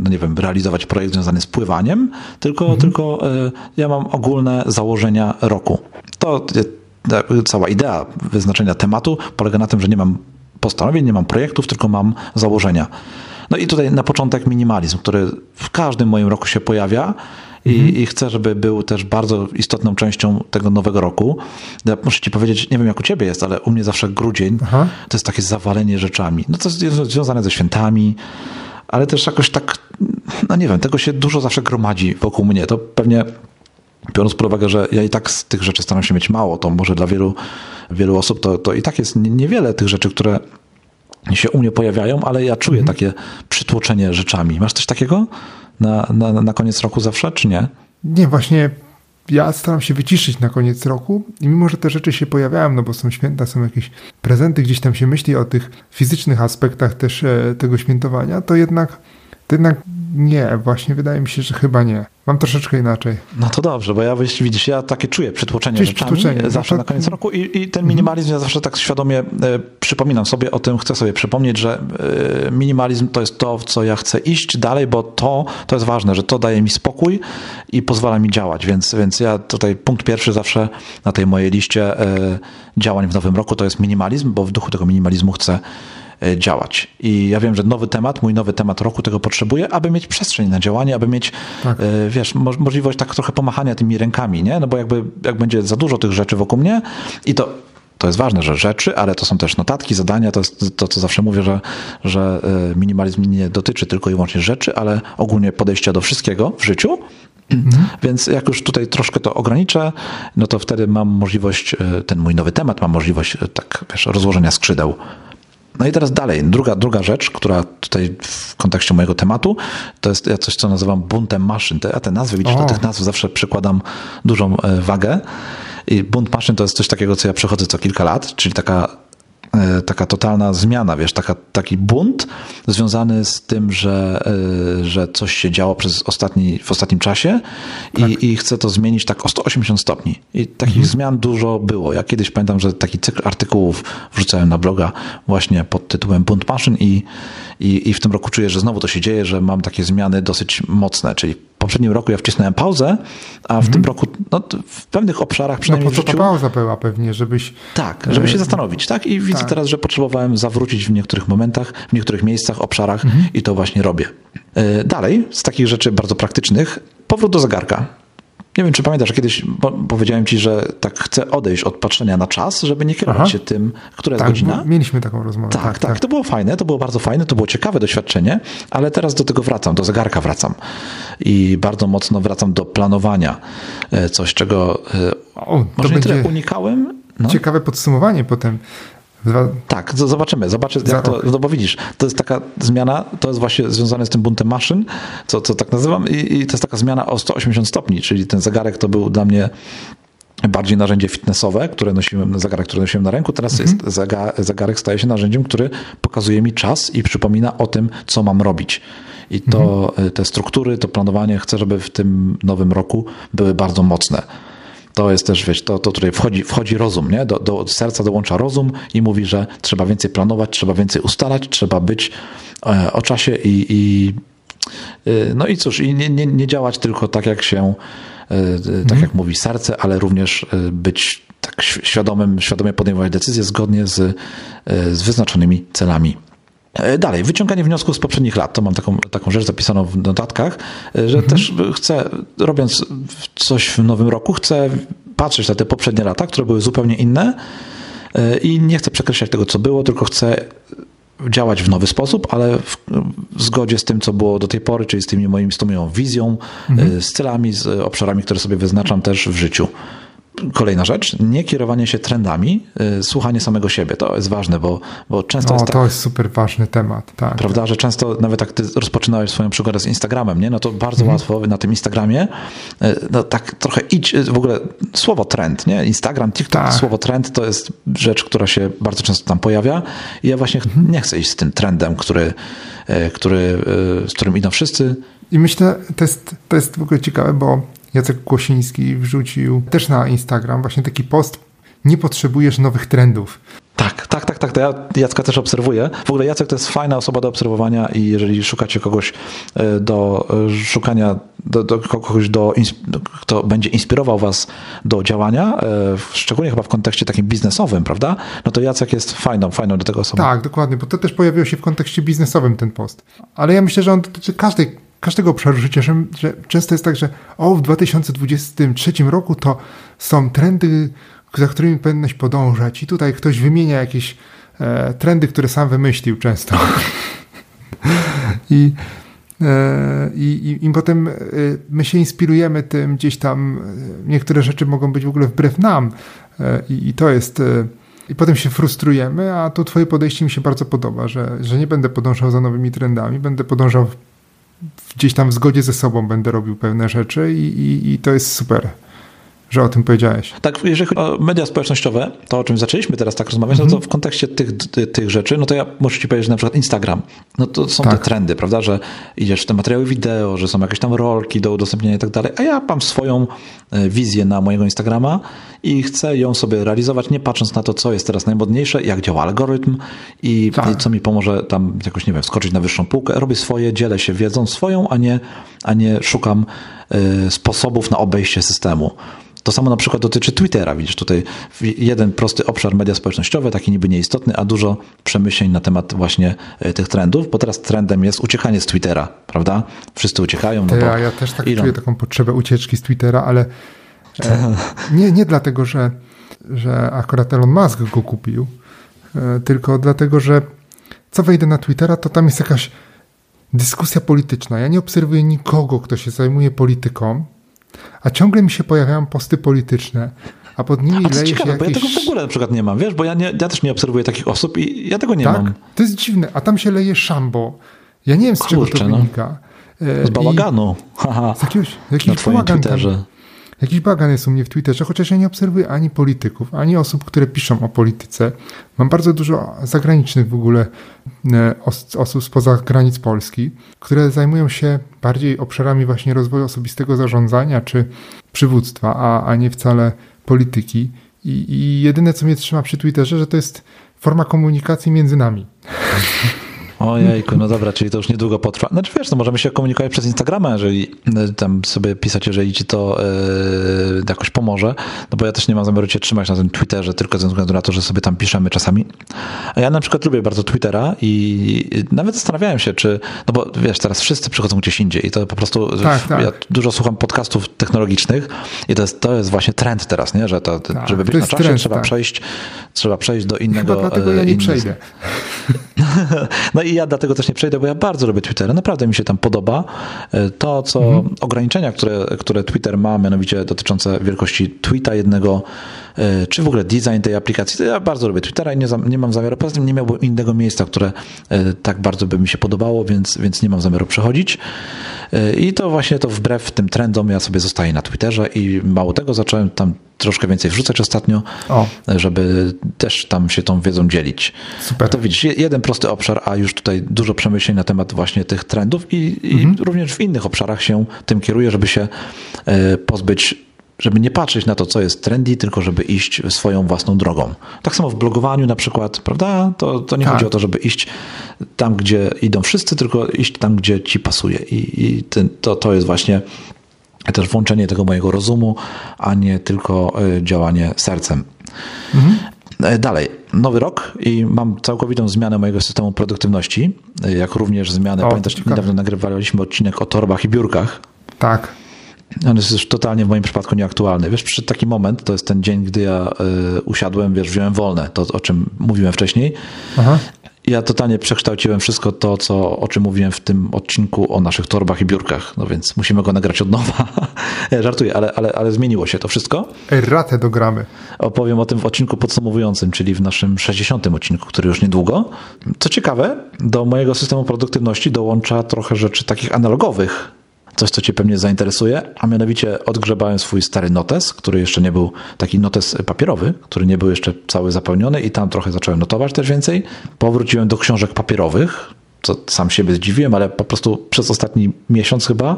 no nie wiem, realizować projekt związany z pływaniem, tylko, mhm. tylko e, ja mam ogólne założenia roku. To cała idea wyznaczenia tematu polega na tym, że nie mam postanowień, nie mam projektów, tylko mam założenia. No i tutaj na początek minimalizm, który w każdym moim roku się pojawia mhm. i chcę, żeby był też bardzo istotną częścią tego nowego roku. Ja muszę ci powiedzieć, nie wiem jak u ciebie jest, ale u mnie zawsze grudzień Aha. to jest takie zawalenie rzeczami. No to jest związane ze świętami, ale też jakoś tak, no nie wiem, tego się dużo zawsze gromadzi wokół mnie. To pewnie biorąc pod uwagę, że ja i tak z tych rzeczy staram się mieć mało, to może dla wielu, wielu osób to, to i tak jest niewiele tych rzeczy, które się u mnie pojawiają, ale ja czuję mhm. takie przytłoczenie rzeczami. Masz coś takiego? Na, na, na koniec roku zawsze, czy nie? Nie, właśnie ja staram się wyciszyć na koniec roku i mimo, że te rzeczy się pojawiają, no bo są święta, są jakieś prezenty, gdzieś tam się myśli o tych fizycznych aspektach też e, tego świętowania, to jednak, to jednak nie, właśnie wydaje mi się, że chyba nie. Mam troszeczkę inaczej. No to dobrze, bo ja widzisz, ja takie czuję przytłoczenie Czyś rzeczami przytłoczenie. zawsze no to... na koniec roku i, i ten minimalizm ja zawsze tak świadomie e, przypominam sobie o tym, chcę sobie przypomnieć, że e, minimalizm to jest to, w co ja chcę iść dalej, bo to, to jest ważne, że to daje mi spokój i pozwala mi działać, więc, więc ja tutaj punkt pierwszy zawsze na tej mojej liście e, działań w nowym roku to jest minimalizm, bo w duchu tego minimalizmu chcę działać. I ja wiem, że nowy temat, mój nowy temat roku tego potrzebuję, aby mieć przestrzeń na działanie, aby mieć, tak. E, wiesz, mo możliwość tak trochę pomachania tymi rękami, nie? No bo jakby, jak będzie za dużo tych rzeczy wokół mnie i to to jest ważne, że rzeczy, ale to są też notatki, zadania, to jest to, co zawsze mówię, że, że minimalizm nie dotyczy tylko i wyłącznie rzeczy, ale ogólnie podejścia do wszystkiego w życiu. Mhm. Więc jak już tutaj troszkę to ograniczę, no to wtedy mam możliwość, ten mój nowy temat, mam możliwość tak, wiesz, rozłożenia skrzydeł no i teraz dalej, druga, druga rzecz, która tutaj w kontekście mojego tematu, to jest ja coś, co nazywam buntem maszyn. Te, ja te nazwy, widzisz, o. do tych nazw zawsze przykładam dużą e, wagę. I bunt maszyn to jest coś takiego, co ja przechodzę co kilka lat, czyli taka taka totalna zmiana, wiesz, taka, taki bunt związany z tym, że, e, że coś się działo przez ostatni, w ostatnim czasie tak. i, i chcę to zmienić tak o 180 stopni. I takich mhm. zmian dużo było. Ja kiedyś pamiętam, że taki cykl artykułów wrzucałem na bloga właśnie pod tytułem Bunt maszyn i, i, i w tym roku czuję, że znowu to się dzieje, że mam takie zmiany dosyć mocne, czyli poprzednim roku ja wcisnąłem pauzę, a w mm. tym roku no, w pewnych obszarach przynajmniej no po co ta pauza była pewnie, żebyś... Tak, żeby się e, zastanowić, tak? I widzę tak. teraz, że potrzebowałem zawrócić w niektórych momentach, w niektórych miejscach, obszarach mm. i to właśnie robię. E, dalej, z takich rzeczy bardzo praktycznych, powrót do zegarka. Nie wiem, czy pamiętasz, kiedyś powiedziałem ci, że tak chcę odejść od patrzenia na czas, żeby nie kierować Aha. się tym, która tak, jest godzina. Mieliśmy taką rozmowę. Tak, tak, tak, To było fajne, to było bardzo fajne, to było ciekawe doświadczenie, ale teraz do tego wracam, do zegarka wracam. I bardzo mocno wracam do planowania. E, coś, czego e, o, może nie tyle unikałem. No. Ciekawe podsumowanie potem tak, zobaczymy. Zobaczy, jak to, no bo widzisz, to jest taka zmiana, to jest właśnie związane z tym buntem maszyn, co, co tak nazywam, i, i to jest taka zmiana o 180 stopni, czyli ten zegarek to był dla mnie bardziej narzędzie fitnessowe, które nosiłem, zegarek, który nosiłem na ręku, teraz mhm. jest zegarek staje się narzędziem, który pokazuje mi czas i przypomina o tym, co mam robić. I to mhm. te struktury, to planowanie chcę, żeby w tym nowym roku były bardzo mocne to jest też, wiesz, to, to tutaj wchodzi, wchodzi rozum, nie? Do, do serca dołącza rozum i mówi, że trzeba więcej planować, trzeba więcej ustalać, trzeba być e, o czasie i, i e, no i cóż, i nie, nie, nie działać tylko tak, jak się, e, tak mhm. jak mówi serce, ale również być tak świadomym, świadomie podejmować decyzje zgodnie z, z wyznaczonymi celami. E, dalej, wyciąganie wniosków z poprzednich lat. To mam taką, taką rzecz zapisaną w notatkach, e, że mhm. też chcę, robiąc coś w nowym roku, chcę patrzeć na te poprzednie lata, które były zupełnie inne e, i nie chcę przekreślać tego, co było, tylko chcę działać w nowy sposób, ale w, w, zgodzie z tym, co było do tej pory, czyli z, tymi moimi, z tą moją wizją, mhm. z celami, z obszarami, które sobie wyznaczam też w życiu. Kolejna rzecz, nie kierowanie się trendami, y, słuchanie samego siebie. To jest ważne, bo, bo często no, jest tak, to jest super ważny temat. Tak, prawda, że często nawet jak ty rozpoczynałeś swoją przygodę z Instagramem, nie? no to bardzo mhm. łatwo na tym Instagramie y, no, tak trochę idź, y, w ogóle słowo trend, nie? Instagram, TikTok, tak. słowo trend to jest rzecz, która się bardzo często tam pojawia i ja właśnie mhm. nie chcę iść z tym trendem, który, który, z którym idą wszyscy. I myślę, to jest, to jest w ogóle ciekawe, bo Jacek Kłosiński wrzucił też na Instagram właśnie taki post nie potrzebujesz nowych trendów. Tak, tak, tak, tak. To ja Jacka też obserwuję. W ogóle Jacek to jest fajna osoba do obserwowania i jeżeli szukacie kogoś e, do e, szukania, do, do kogoś, do, kto będzie inspirował was do działania, e, szczególnie chyba w kontekście takim biznesowym, prawda? No to Jacek jest fajną, fajną do tego osobą. Tak, dokładnie, bo to też pojawiło się w kontekście biznesowym ten post. Ale ja myślę, że on dotyczy każdej każdego obszaru życia, że, że, często jest tak, że o, w 2023 roku to są trendy, za którymi powinieneś podążać i tutaj ktoś wymienia jakieś e, trendy, które sam wymyślił często. I, e, i, I potem e, my się inspirujemy tym gdzieś tam, e, niektóre rzeczy mogą być w ogóle wbrew nam i, i to jest... I potem się frustrujemy, a to twoje podejście mi się bardzo podoba, że, że nie będę podążał za nowymi trendami, będę podążał gdzieś tam w zgodzie ze sobą będę robił pewne rzeczy i, i, i to jest super że o tym powiedziałeś. Tak, jeżeli chodzi o media społecznościowe, to o czym zaczęliśmy teraz tak rozmawiać, mm -hmm. no to w kontekście tych, tych rzeczy, no to ja muszę ci powiedzieć, że na przykład Instagram, no to są tak. te trendy, prawda, że idziesz w te materiały wideo, że są jakieś tam rolki do udostępnienia i tak dalej, a ja mam swoją e, wizję na mojego Instagrama i chcę ją sobie realizować, nie patrząc na to, co jest teraz najmodniejsze, jak działa algorytm i, tak. i co mi pomoże tam jakoś, nie wiem, skoczyć na wyższą półkę. Robię swoje, dzielę się wiedzą swoją, a nie, a nie szukam y, sposobów na obejście systemu To samo na przykład dotyczy Twittera. Widzisz tutaj jeden prosty obszar media społecznościowe, taki niby nieistotny, a dużo przemyśleń na temat właśnie e, tych trendów, bo teraz trendem jest uciekanie z Twittera, prawda? Wszyscy uciekają. No Ty, bo ja też tak czuję taką potrzebę ucieczki z Twittera, ale e, nie, nie dlatego, że, że akurat Elon Musk go kupił, e, tylko dlatego, że co wejdę na Twittera, to tam jest jakaś dyskusja polityczna. Ja nie obserwuję nikogo, kto się zajmuje polityką, a ciągle mi się pojawiają posty polityczne, a pod nimi a to leje ciekawe, się bo jakieś... ja tego w ogóle na przykład nie mam, wiesz, bo ja, nie, ja też nie obserwuję takich osób i ja tego nie tak? mam. To jest dziwne, a tam się leje szambo. Ja nie wiem, z Kurczę, czego to no. wynika. E, Z bałaganu. Haha. Z jakiegoś, Na jakiś twoim Twitterze. Jakiś bagan jest u mnie w Twitterze, chociaż ja nie obserwuję ani polityków, ani osób, które piszą o polityce. Mam bardzo dużo zagranicznych w ogóle e, os osób spoza granic Polski, które zajmują się bardziej obszarami właśnie rozwoju osobistego zarządzania czy przywództwa, a, a nie wcale polityki. I, I jedyne, co mnie trzyma przy Twitterze, że to jest forma komunikacji między nami. Ojejku, no dobra, czyli to już niedługo potrwa. Znaczy wiesz, no możemy się komunikować przez Instagrama, jeżeli e, tam sobie pisać, jeżeli ci to e, jakoś pomoże, no bo ja też nie mam zamiaru cię trzymać na tym Twitterze, tylko ze względu na to, że sobie tam piszemy czasami. A ja na przykład lubię bardzo Twittera i nawet zastanawiałem się, czy, no bo wiesz, teraz wszyscy przychodzą gdzieś indziej i to po prostu, Tak, tak. ja dużo słucham podcastów technologicznych i to jest, to jest właśnie trend teraz, nie, że to, Tak, żeby być to na czasie, trend, trzeba tak. przejść, trzeba przejść do innego. Chyba dlatego ja e, nie inny- przejdę. no i ja dlatego też nie przejdę, bo ja bardzo lubię Twittera. Naprawdę mi się tam podoba. E, To, co Mhm. ograniczenia, które, które Twitter ma, mianowicie dotyczące wielkości tweeta jednego, czy w ogóle design tej aplikacji, ja bardzo lubię Twittera i nie, nie mam zamiaru. Poza tym nie miałbym innego miejsca, które e, tak bardzo by mi się podobało, więc, więc nie mam zamiaru przechodzić. E, I to właśnie to wbrew tym trendom ja sobie zostaję na Twitterze i mało tego zacząłem tam troszkę więcej wrzucać ostatnio, O. żeby też tam się tą wiedzą dzielić. Super. To widzisz, je- jeden prosty obszar, a już tutaj dużo przemyśleń na temat właśnie tych trendów i, i Mhm. również w innych obszarach się tym kieruje, żeby się e, pozbyć żeby nie patrzeć na to, co jest trendy, tylko żeby iść swoją własną drogą. Tak samo w blogowaniu na przykład, prawda? To, to nie Tak. chodzi o to, żeby iść tam, gdzie idą wszyscy, tylko iść tam, gdzie ci pasuje. I, i ten, to, to jest właśnie też włączenie tego mojego rozumu, a nie tylko e, działanie sercem. E, Dalej, nowy rok i mam całkowitą zmianę mojego systemu produktywności, e, jak również zmianę, O, pamiętasz, ciekawe. niedawno nagrywaliśmy odcinek o torbach i biurkach. Tak. On jest już totalnie w moim przypadku nieaktualny. Wiesz, przyszedł taki moment, to jest ten dzień, gdy ja y, usiadłem, wiesz, wziąłem wolne, to o czym mówiłem wcześniej. Aha. Ja totalnie przekształciłem wszystko to, co, o czym mówiłem w tym odcinku o naszych torbach i biurkach. No więc musimy go nagrać od nowa. Żartuję, ale, ale, ale zmieniło się to wszystko. Erratę dogramy. Opowiem o tym w odcinku podsumowującym, czyli w naszym 60. odcinku, który już niedługo. Co ciekawe, do mojego systemu produktywności dołącza trochę rzeczy takich analogowych. Coś, co Cię pewnie zainteresuje, a mianowicie odgrzebałem swój stary notes, który jeszcze nie był taki notes papierowy, który nie był jeszcze cały zapełniony i tam trochę zacząłem notować też więcej. Powróciłem do książek papierowych, co sam siebie zdziwiłem, ale po prostu przez ostatni miesiąc chyba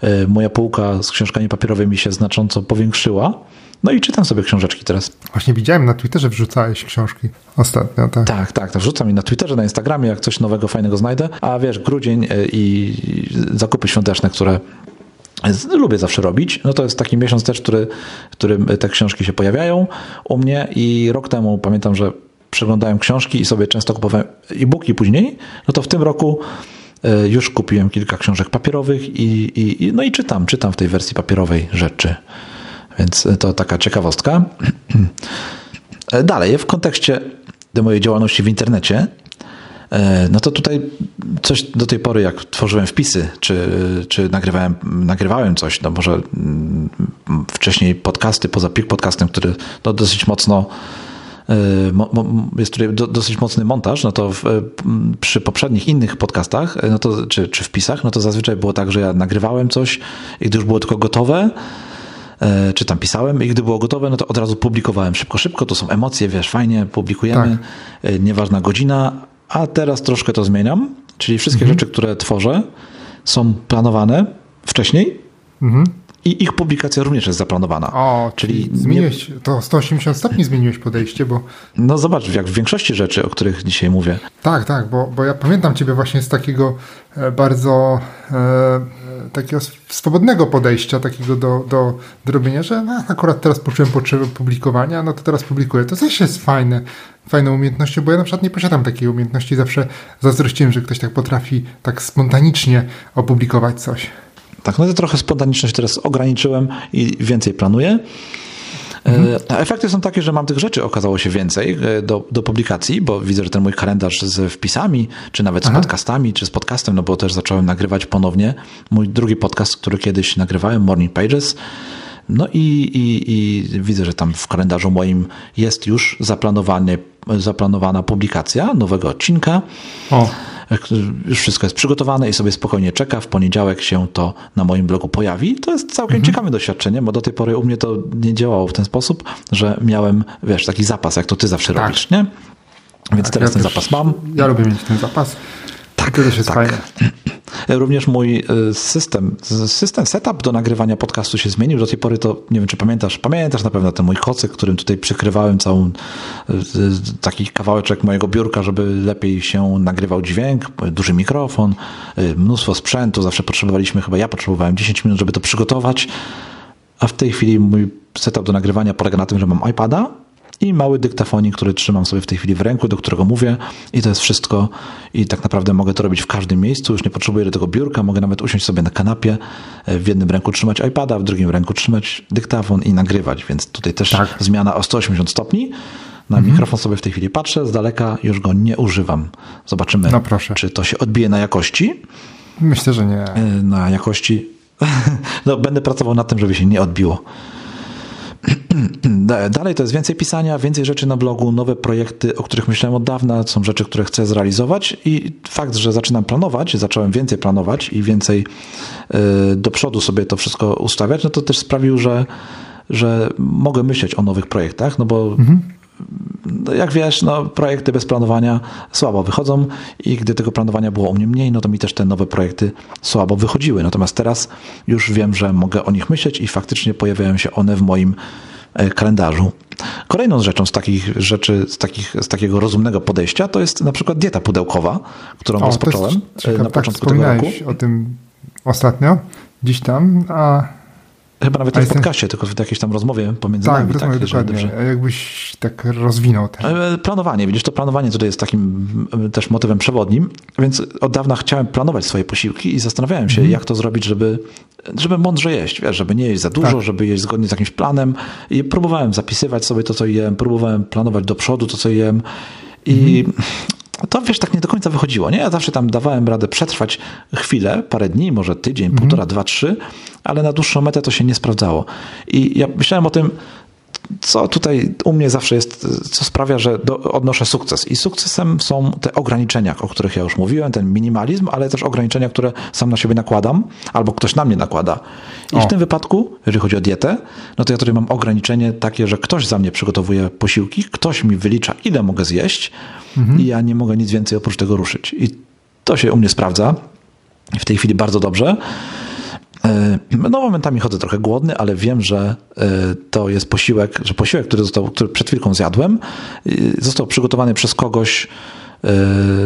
e, moja półka z książkami papierowymi się znacząco powiększyła. No i czytam sobie książeczki teraz. Właśnie widziałem na Twitterze wrzucałeś książki ostatnio, tak. Tak, tak, to wrzucam i na Twitterze, na Instagramie, jak coś nowego, fajnego znajdę. A wiesz, grudzień e, i zakupy świąteczne, które lubię zawsze robić, no to jest taki miesiąc też, który, w którym te książki się pojawiają u mnie i rok temu pamiętam, że przeglądałem książki i sobie często kupowałem e-booki później, no to w tym roku e, już kupiłem kilka książek papierowych i, i, i no i czytam, czytam w tej wersji papierowej rzeczy. Więc to taka ciekawostka. E, Dalej, w kontekście do mojej działalności w internecie, e, no to tutaj coś do tej pory, jak tworzyłem wpisy, czy, czy nagrywałem, nagrywałem coś, no może mm, wcześniej podcasty, poza Pik Podcastem, który no dosyć mocno e, mo, mo, jest tutaj do, dosyć mocny montaż, no to w, e, przy poprzednich innych podcastach, e, no to, czy, czy wpisach, no to zazwyczaj było tak, że ja nagrywałem coś i gdy już było tylko gotowe, e, czy tam pisałem i gdy było gotowe, no to od razu publikowałem szybko, szybko, to są emocje, wiesz, fajnie, publikujemy, e, nieważna godzina, a teraz troszkę to zmieniam, czyli wszystkie rzeczy, które tworzę są planowane wcześniej i ich publikacja również jest zaplanowana. O, czyli, czyli nie, zmieniłeś, to 180 stopni zmieniłeś podejście, bo no zobacz, jak w większości rzeczy, o których dzisiaj mówię, tak, tak, bo, bo ja pamiętam ciebie właśnie z takiego e, bardzo e, takiego swobodnego podejścia takiego do, do, do robienia, że no, akurat teraz poczułem potrzebę publikowania, no to teraz publikuję. To też jest fajne, fajną umiejętnością, bo ja na przykład nie posiadam takiej umiejętności. Zawsze zazdrościłem, że ktoś tak potrafi tak spontanicznie opublikować coś. Tak, no to trochę spontaniczność teraz ograniczyłem i więcej planuję. Mhm. Efekty są takie, że mam tych rzeczy okazało się więcej e, do, do publikacji, bo widzę, że ten mój kalendarz z wpisami, czy nawet z Aha. podcastami, czy z podcastem, no bo też zacząłem nagrywać ponownie mój drugi podcast, który kiedyś nagrywałem, Morning Pages. No i, i, i widzę, że tam w kalendarzu moim jest już zaplanowanie, zaplanowana publikacja nowego odcinka. O już wszystko jest przygotowane i sobie spokojnie czeka. W poniedziałek się to na moim blogu pojawi. To jest całkiem mhm. ciekawe doświadczenie, bo do tej pory u mnie to nie działało w ten sposób, że miałem, wiesz, taki zapas, jak to ty zawsze tak. robisz, nie? Więc tak, teraz ja ten zapas mam. Ja lubię mieć ten zapas. Tak, to też jest tak. fajne. Również mój e, system, system, setup do nagrywania podcastu się zmienił. Do tej pory to, nie wiem czy pamiętasz, pamiętasz na pewno ten mój kocyk, którym tutaj przykrywałem całą e, taki kawałeczek mojego biurka, żeby lepiej się nagrywał dźwięk, duży mikrofon, e, mnóstwo sprzętu. Zawsze potrzebowaliśmy, chyba ja potrzebowałem 10 minut, żeby to przygotować. A w tej chwili mój setup do nagrywania polega na tym, że mam iPada, i mały dyktafonik, który trzymam sobie w tej chwili w ręku, do którego mówię i to jest wszystko i tak naprawdę mogę to robić w każdym miejscu, już nie potrzebuję do tego biurka, mogę nawet usiąść sobie na kanapie, e, w jednym ręku trzymać iPada, w drugim ręku trzymać dyktafon i nagrywać, więc tutaj też tak. zmiana o 180 stopni. Na mhm. mikrofon sobie w tej chwili patrzę, z daleka już go nie używam. Zobaczymy, no czy to się odbije na jakości. Myślę, że nie. E, na jakości. no, będę pracował nad tym, żeby się nie odbiło. Dalej to jest więcej pisania, więcej rzeczy na blogu, nowe projekty, o których myślałem od dawna, są rzeczy, które chcę zrealizować i fakt, że zaczynam planować, zacząłem więcej planować i więcej y, do przodu sobie to wszystko ustawiać, no to też sprawił, że, że mogę myśleć o nowych projektach, no bo mhm no jak wiesz, no, projekty bez planowania słabo wychodzą i gdy tego planowania było u mnie mniej, no to mi też te nowe projekty słabo wychodziły. Natomiast teraz już wiem, że mogę o nich myśleć i faktycznie pojawiają się one w moim e, kalendarzu. Kolejną rzeczą z takich rzeczy, z, takich, z takiego rozumnego podejścia to jest na przykład dieta pudełkowa, którą o, rozpocząłem e, ciekawe, na tak, początku tego roku. o tym ostatnio, dziś tam, a Chyba nawet nie w podcaście, tylko w jakiejś tam rozmowie pomiędzy tak, nami. Tak, dokładnie. Dobrze. Jakbyś tak rozwinął też. E, planowanie, widzisz, to planowanie tutaj jest takim też motywem przewodnim, więc od dawna chciałem planować swoje posiłki i zastanawiałem się, mm. jak to zrobić, żeby, żeby mądrze jeść, wiesz, żeby nie jeść za dużo, tak. żeby jeść zgodnie z jakimś planem i próbowałem zapisywać sobie to, co jem, próbowałem planować do przodu to, co jem i mm to wiesz, tak nie do końca wychodziło, nie? Ja zawsze tam dawałem radę przetrwać chwilę, parę dni, może tydzień, mm -hmm. półtora, dwa, trzy, ale na dłuższą metę to się nie sprawdzało. I ja myślałem o tym, co tutaj u mnie zawsze jest, co sprawia, że do, odnoszę sukces. I sukcesem są te ograniczenia, o których ja już mówiłem, ten minimalizm, ale też ograniczenia, które sam na siebie nakładam, albo ktoś na mnie nakłada. I o. w tym wypadku, jeżeli chodzi o dietę, no to ja tutaj mam ograniczenie takie, że ktoś za mnie przygotowuje posiłki, ktoś mi wylicza, ile mogę zjeść mhm. i ja nie mogę nic więcej oprócz tego ruszyć. I to się u mnie sprawdza. W tej chwili bardzo dobrze. E, no momentami chodzę trochę głodny, ale wiem, że e, to jest posiłek, że posiłek, który, został, który przed chwilką zjadłem, został przygotowany przez kogoś e,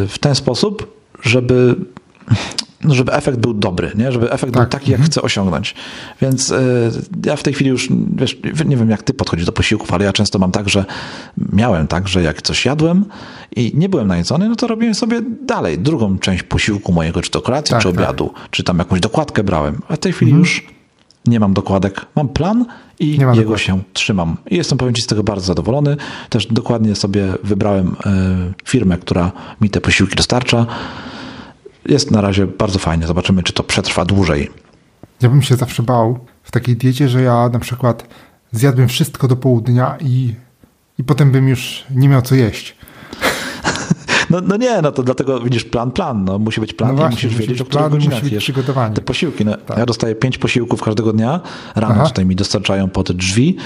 w ten sposób, żeby no, żeby efekt był dobry, nie? żeby efekt tak. był taki, jak mhm. chcę osiągnąć. Więc y, ja w tej chwili już, wiesz, nie wiem jak ty podchodzisz do posiłków, ale ja często mam tak, że miałem tak, że jak coś jadłem i nie byłem najedzony, no to robiłem sobie dalej drugą część posiłku mojego, czy to kolacji, tak, czy tak. obiadu, tak. czy tam jakąś dokładkę brałem. A w tej chwili mhm. już nie mam dokładek, mam plan i jego dokładek. się trzymam. I jestem, powiem Ci, z tego bardzo zadowolony. Też dokładnie sobie wybrałem y, firmę, która mi te posiłki dostarcza jest na razie bardzo fajnie. Zobaczymy, czy to przetrwa dłużej. Ja bym się zawsze bał w takiej diecie, że ja na przykład zjadłbym wszystko do południa i, i potem bym już nie miał co jeść. No, no nie, no to dlatego widzisz plan, plan. No, musi być plan no właśnie, musisz wiedzieć, o których godzinach jesz. Te posiłki. No, tak. Ja dostaję pięć posiłków każdego dnia. Rano Aha. tutaj mi dostarczają pod drzwi.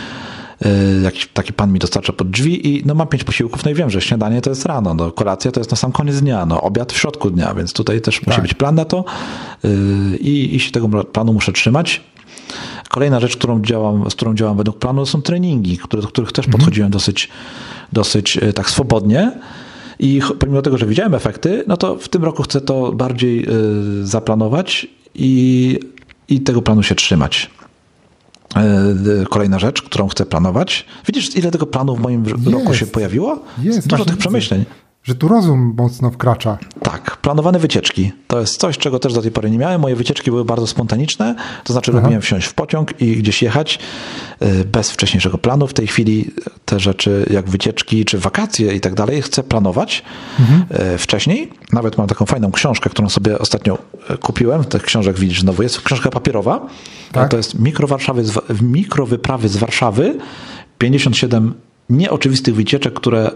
Y, jakiś taki pan mi dostarcza pod drzwi i no mam pięć posiłków, no i wiem, że śniadanie to jest rano, no kolacja to jest na sam koniec dnia, no obiad w środku dnia, więc tutaj też tak. musi być plan na to y, i, i się tego planu muszę trzymać. Kolejna rzecz, którą działam, z którą działam według planu, są treningi, które, do których też mhm. podchodziłem dosyć, dosyć y, tak swobodnie. I pomimo tego, że widziałem efekty, no to w tym roku chcę to bardziej zaplanować i i tego planu się trzymać. E, kolejna rzecz, którą chcę planować. Widzisz, ile tego planu w moim Jest. roku się pojawiło? Jest, Dużo tych widzę. przemyśleń. Że tu rozum mocno wkracza. Tak, planowane wycieczki. To jest coś, czego też do tej pory nie miałem. Moje wycieczki były bardzo spontaniczne, to znaczy Aha. lubiłem wsiąść w pociąg i gdzieś jechać y, bez wcześniejszego planu. W tej chwili te rzeczy jak wycieczki czy wakacje i tak dalej chcę planować y, wcześniej. Nawet mam taką fajną książkę, którą sobie ostatnio y, kupiłem. Tych książek widzisz znowu jest. Książka papierowa. Tak. To jest mikrowarszawy z, Wa- mikrowyprawy z Warszawy. 57 nieoczywistych wycieczek, które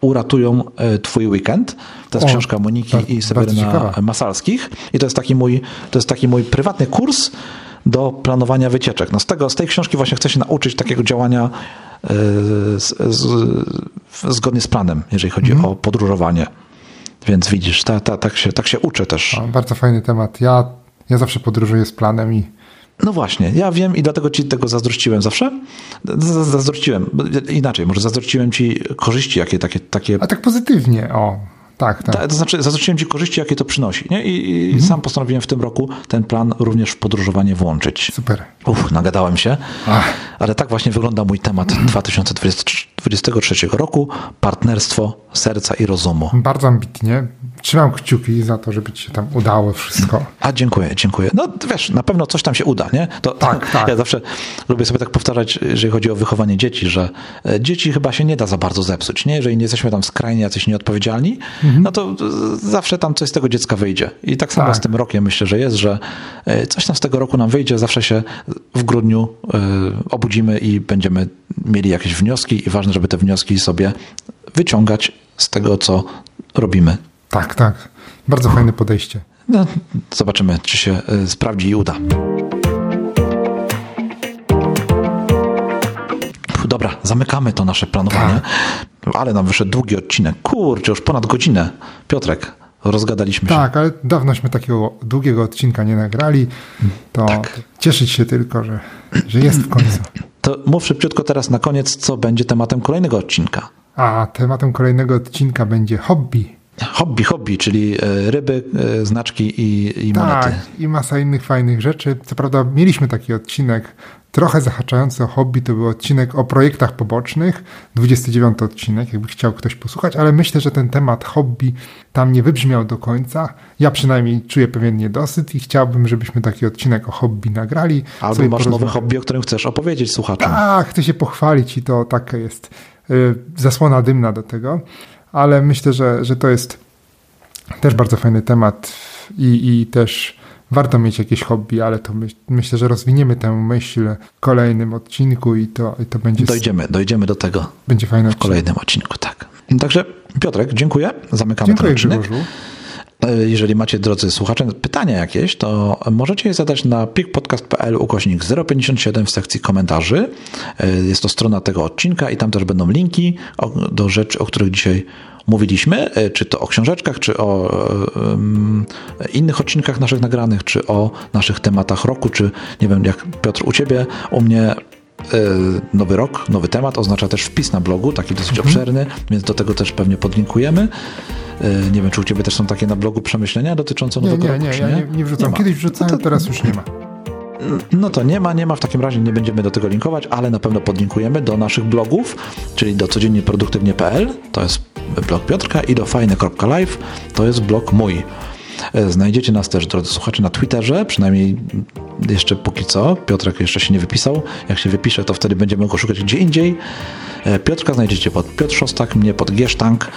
uratują e, twój weekend. To jest O, książka Moniki bardzo- i Seweryna. Masalskich. I to jest taki mój, to jest taki mój prywatny kurs do planowania wycieczek. No z, tego, z tej książki właśnie chcę się nauczyć takiego działania e, z, z, zgodnie z planem, jeżeli chodzi Mhm. o podróżowanie. Więc widzisz, ta, ta, tak, się, tak się uczę też. O, bardzo fajny temat. Ja, ja zawsze podróżuję z planem i No właśnie, ja wiem i dlatego ci tego zazdrościłem zawsze. Zazdrościłem, inaczej, może zazdrościłem ci korzyści, jakie takie, takie A tak pozytywnie, o. Tak, tak. Ta, to znaczy, zazdrościłem ci korzyści, jakie to przynosi. Nie? I, i Mhm. sam postanowiłem w tym roku ten plan również w podróżowanie włączyć. Super. Uff, nagadałem się. Ach. Ale tak właśnie wygląda mój temat 2023 roku. Partnerstwo serca i rozumu. Bardzo ambitnie. Trzymam kciuki za to, żeby ci się tam udało wszystko. A dziękuję, dziękuję. No wiesz, na pewno coś tam się uda, nie? To, Tak, tak. Ja zawsze lubię sobie tak powtarzać, jeżeli chodzi o wychowanie dzieci, że e, dzieci chyba się nie da za bardzo zepsuć, nie? Jeżeli nie jesteśmy tam skrajnie jacyś nieodpowiedzialni, no to zawsze tam coś z tego dziecka wyjdzie. I tak samo Tak. z tym rokiem myślę, że jest, że e, coś tam z tego roku nam wyjdzie, zawsze się w grudniu e, obudzimy i będziemy mieli jakieś wnioski i ważne, żeby te wnioski sobie wyciągać z tego, co robimy. Tak, tak. Bardzo fajne podejście. No, zobaczymy, czy się e, sprawdzi i uda. Dobra, zamykamy to nasze planowanie. Ale nam wyszedł długi odcinek. Kurczę, już ponad godzinę. Piotrek, rozgadaliśmy się. Tak, ale dawnośmy takiego długiego odcinka nie nagrali. To Tak. cieszyć się tylko, że, że jest w końcu. To mów szybciutko teraz na koniec, co będzie tematem kolejnego odcinka. A tematem kolejnego odcinka będzie hobby. Hobby, hobby, czyli e, ryby, e, znaczki i, i monety. Tak, i masa innych fajnych rzeczy. Co prawda mieliśmy taki odcinek trochę zahaczający o hobby, to był odcinek o projektach pobocznych, 29 odcinek, jakby chciał ktoś posłuchać, ale myślę, że ten temat hobby tam nie wybrzmiał do końca. Ja przynajmniej czuję pewien niedosyt i chciałbym, żebyśmy taki odcinek o hobby nagrali. Albo masz nowe porozmawiać. hobby, o którym chcesz opowiedzieć słuchaczom. Tak, chcę się pochwalić i to taka jest y, zasłona dymna do tego, ale myślę, że, że to jest też bardzo fajny temat i, i też warto mieć jakieś hobby, ale to myśl, myślę, że rozwiniemy tę myśl w kolejnym odcinku i to, i to będzie, Dojdziemy, dojdziemy do tego będzie fajny w kolejnym odcinku, tak. Także Piotrek, dziękuję. Zamykamy Dziękuję ten odcinek. Grzegorzu. E, Jeżeli macie, drodzy słuchacze, pytania jakieś, to możecie je zadać na pikpodcast.pl ukośnik 057 w sekcji komentarzy. E, Jest to strona tego odcinka i tam też będą linki do rzeczy, o których dzisiaj mówiliśmy, e, czy to o książeczkach, czy o e, innych odcinkach naszych nagranych, czy o naszych tematach roku, czy nie wiem, jak Piotr u ciebie, u mnie e, nowy rok, nowy temat, oznacza też wpis na blogu, taki dosyć obszerny, więc do tego też pewnie podlinkujemy. Nie wiem, czy u ciebie też są takie na blogu przemyślenia dotyczące Nie, nowego nie, roku, nie, czy ja nie, nie wrzucam. ma. Kiedyś wrzucałem, No to- teraz już nie ma. No to nie ma, nie ma, w takim razie nie będziemy do tego linkować, ale na pewno podlinkujemy do naszych blogów, czyli do codziennieproduktywnie.pl, to jest blog Piotrka i do fajne.live, to jest blog mój. E, Znajdziecie nas też, drodzy słuchacze, na Twitterze, przynajmniej jeszcze póki co. Piotrek jeszcze się nie wypisał. Jak się wypisze, to wtedy będziemy go szukać gdzie indziej. E, Piotrka znajdziecie pod Piotr Szostak, mnie pod Giesztank,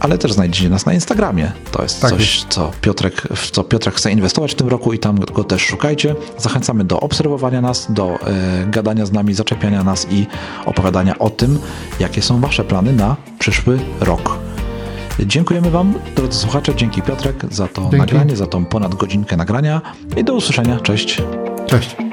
ale też znajdziecie nas na Instagramie. To jest Tak coś, co Piotrek, w co Piotrek chce inwestować w tym roku i tam go też szukajcie. Zachęcamy do obserwowania nas, do e, gadania z nami, zaczepiania nas i opowiadania o tym, jakie są Wasze plany na przyszły rok. Dziękujemy Wam, drodzy słuchacze, dzięki Piotrek za to Dzięki. nagranie, za tą ponad godzinkę nagrania i do usłyszenia. Cześć. Cześć.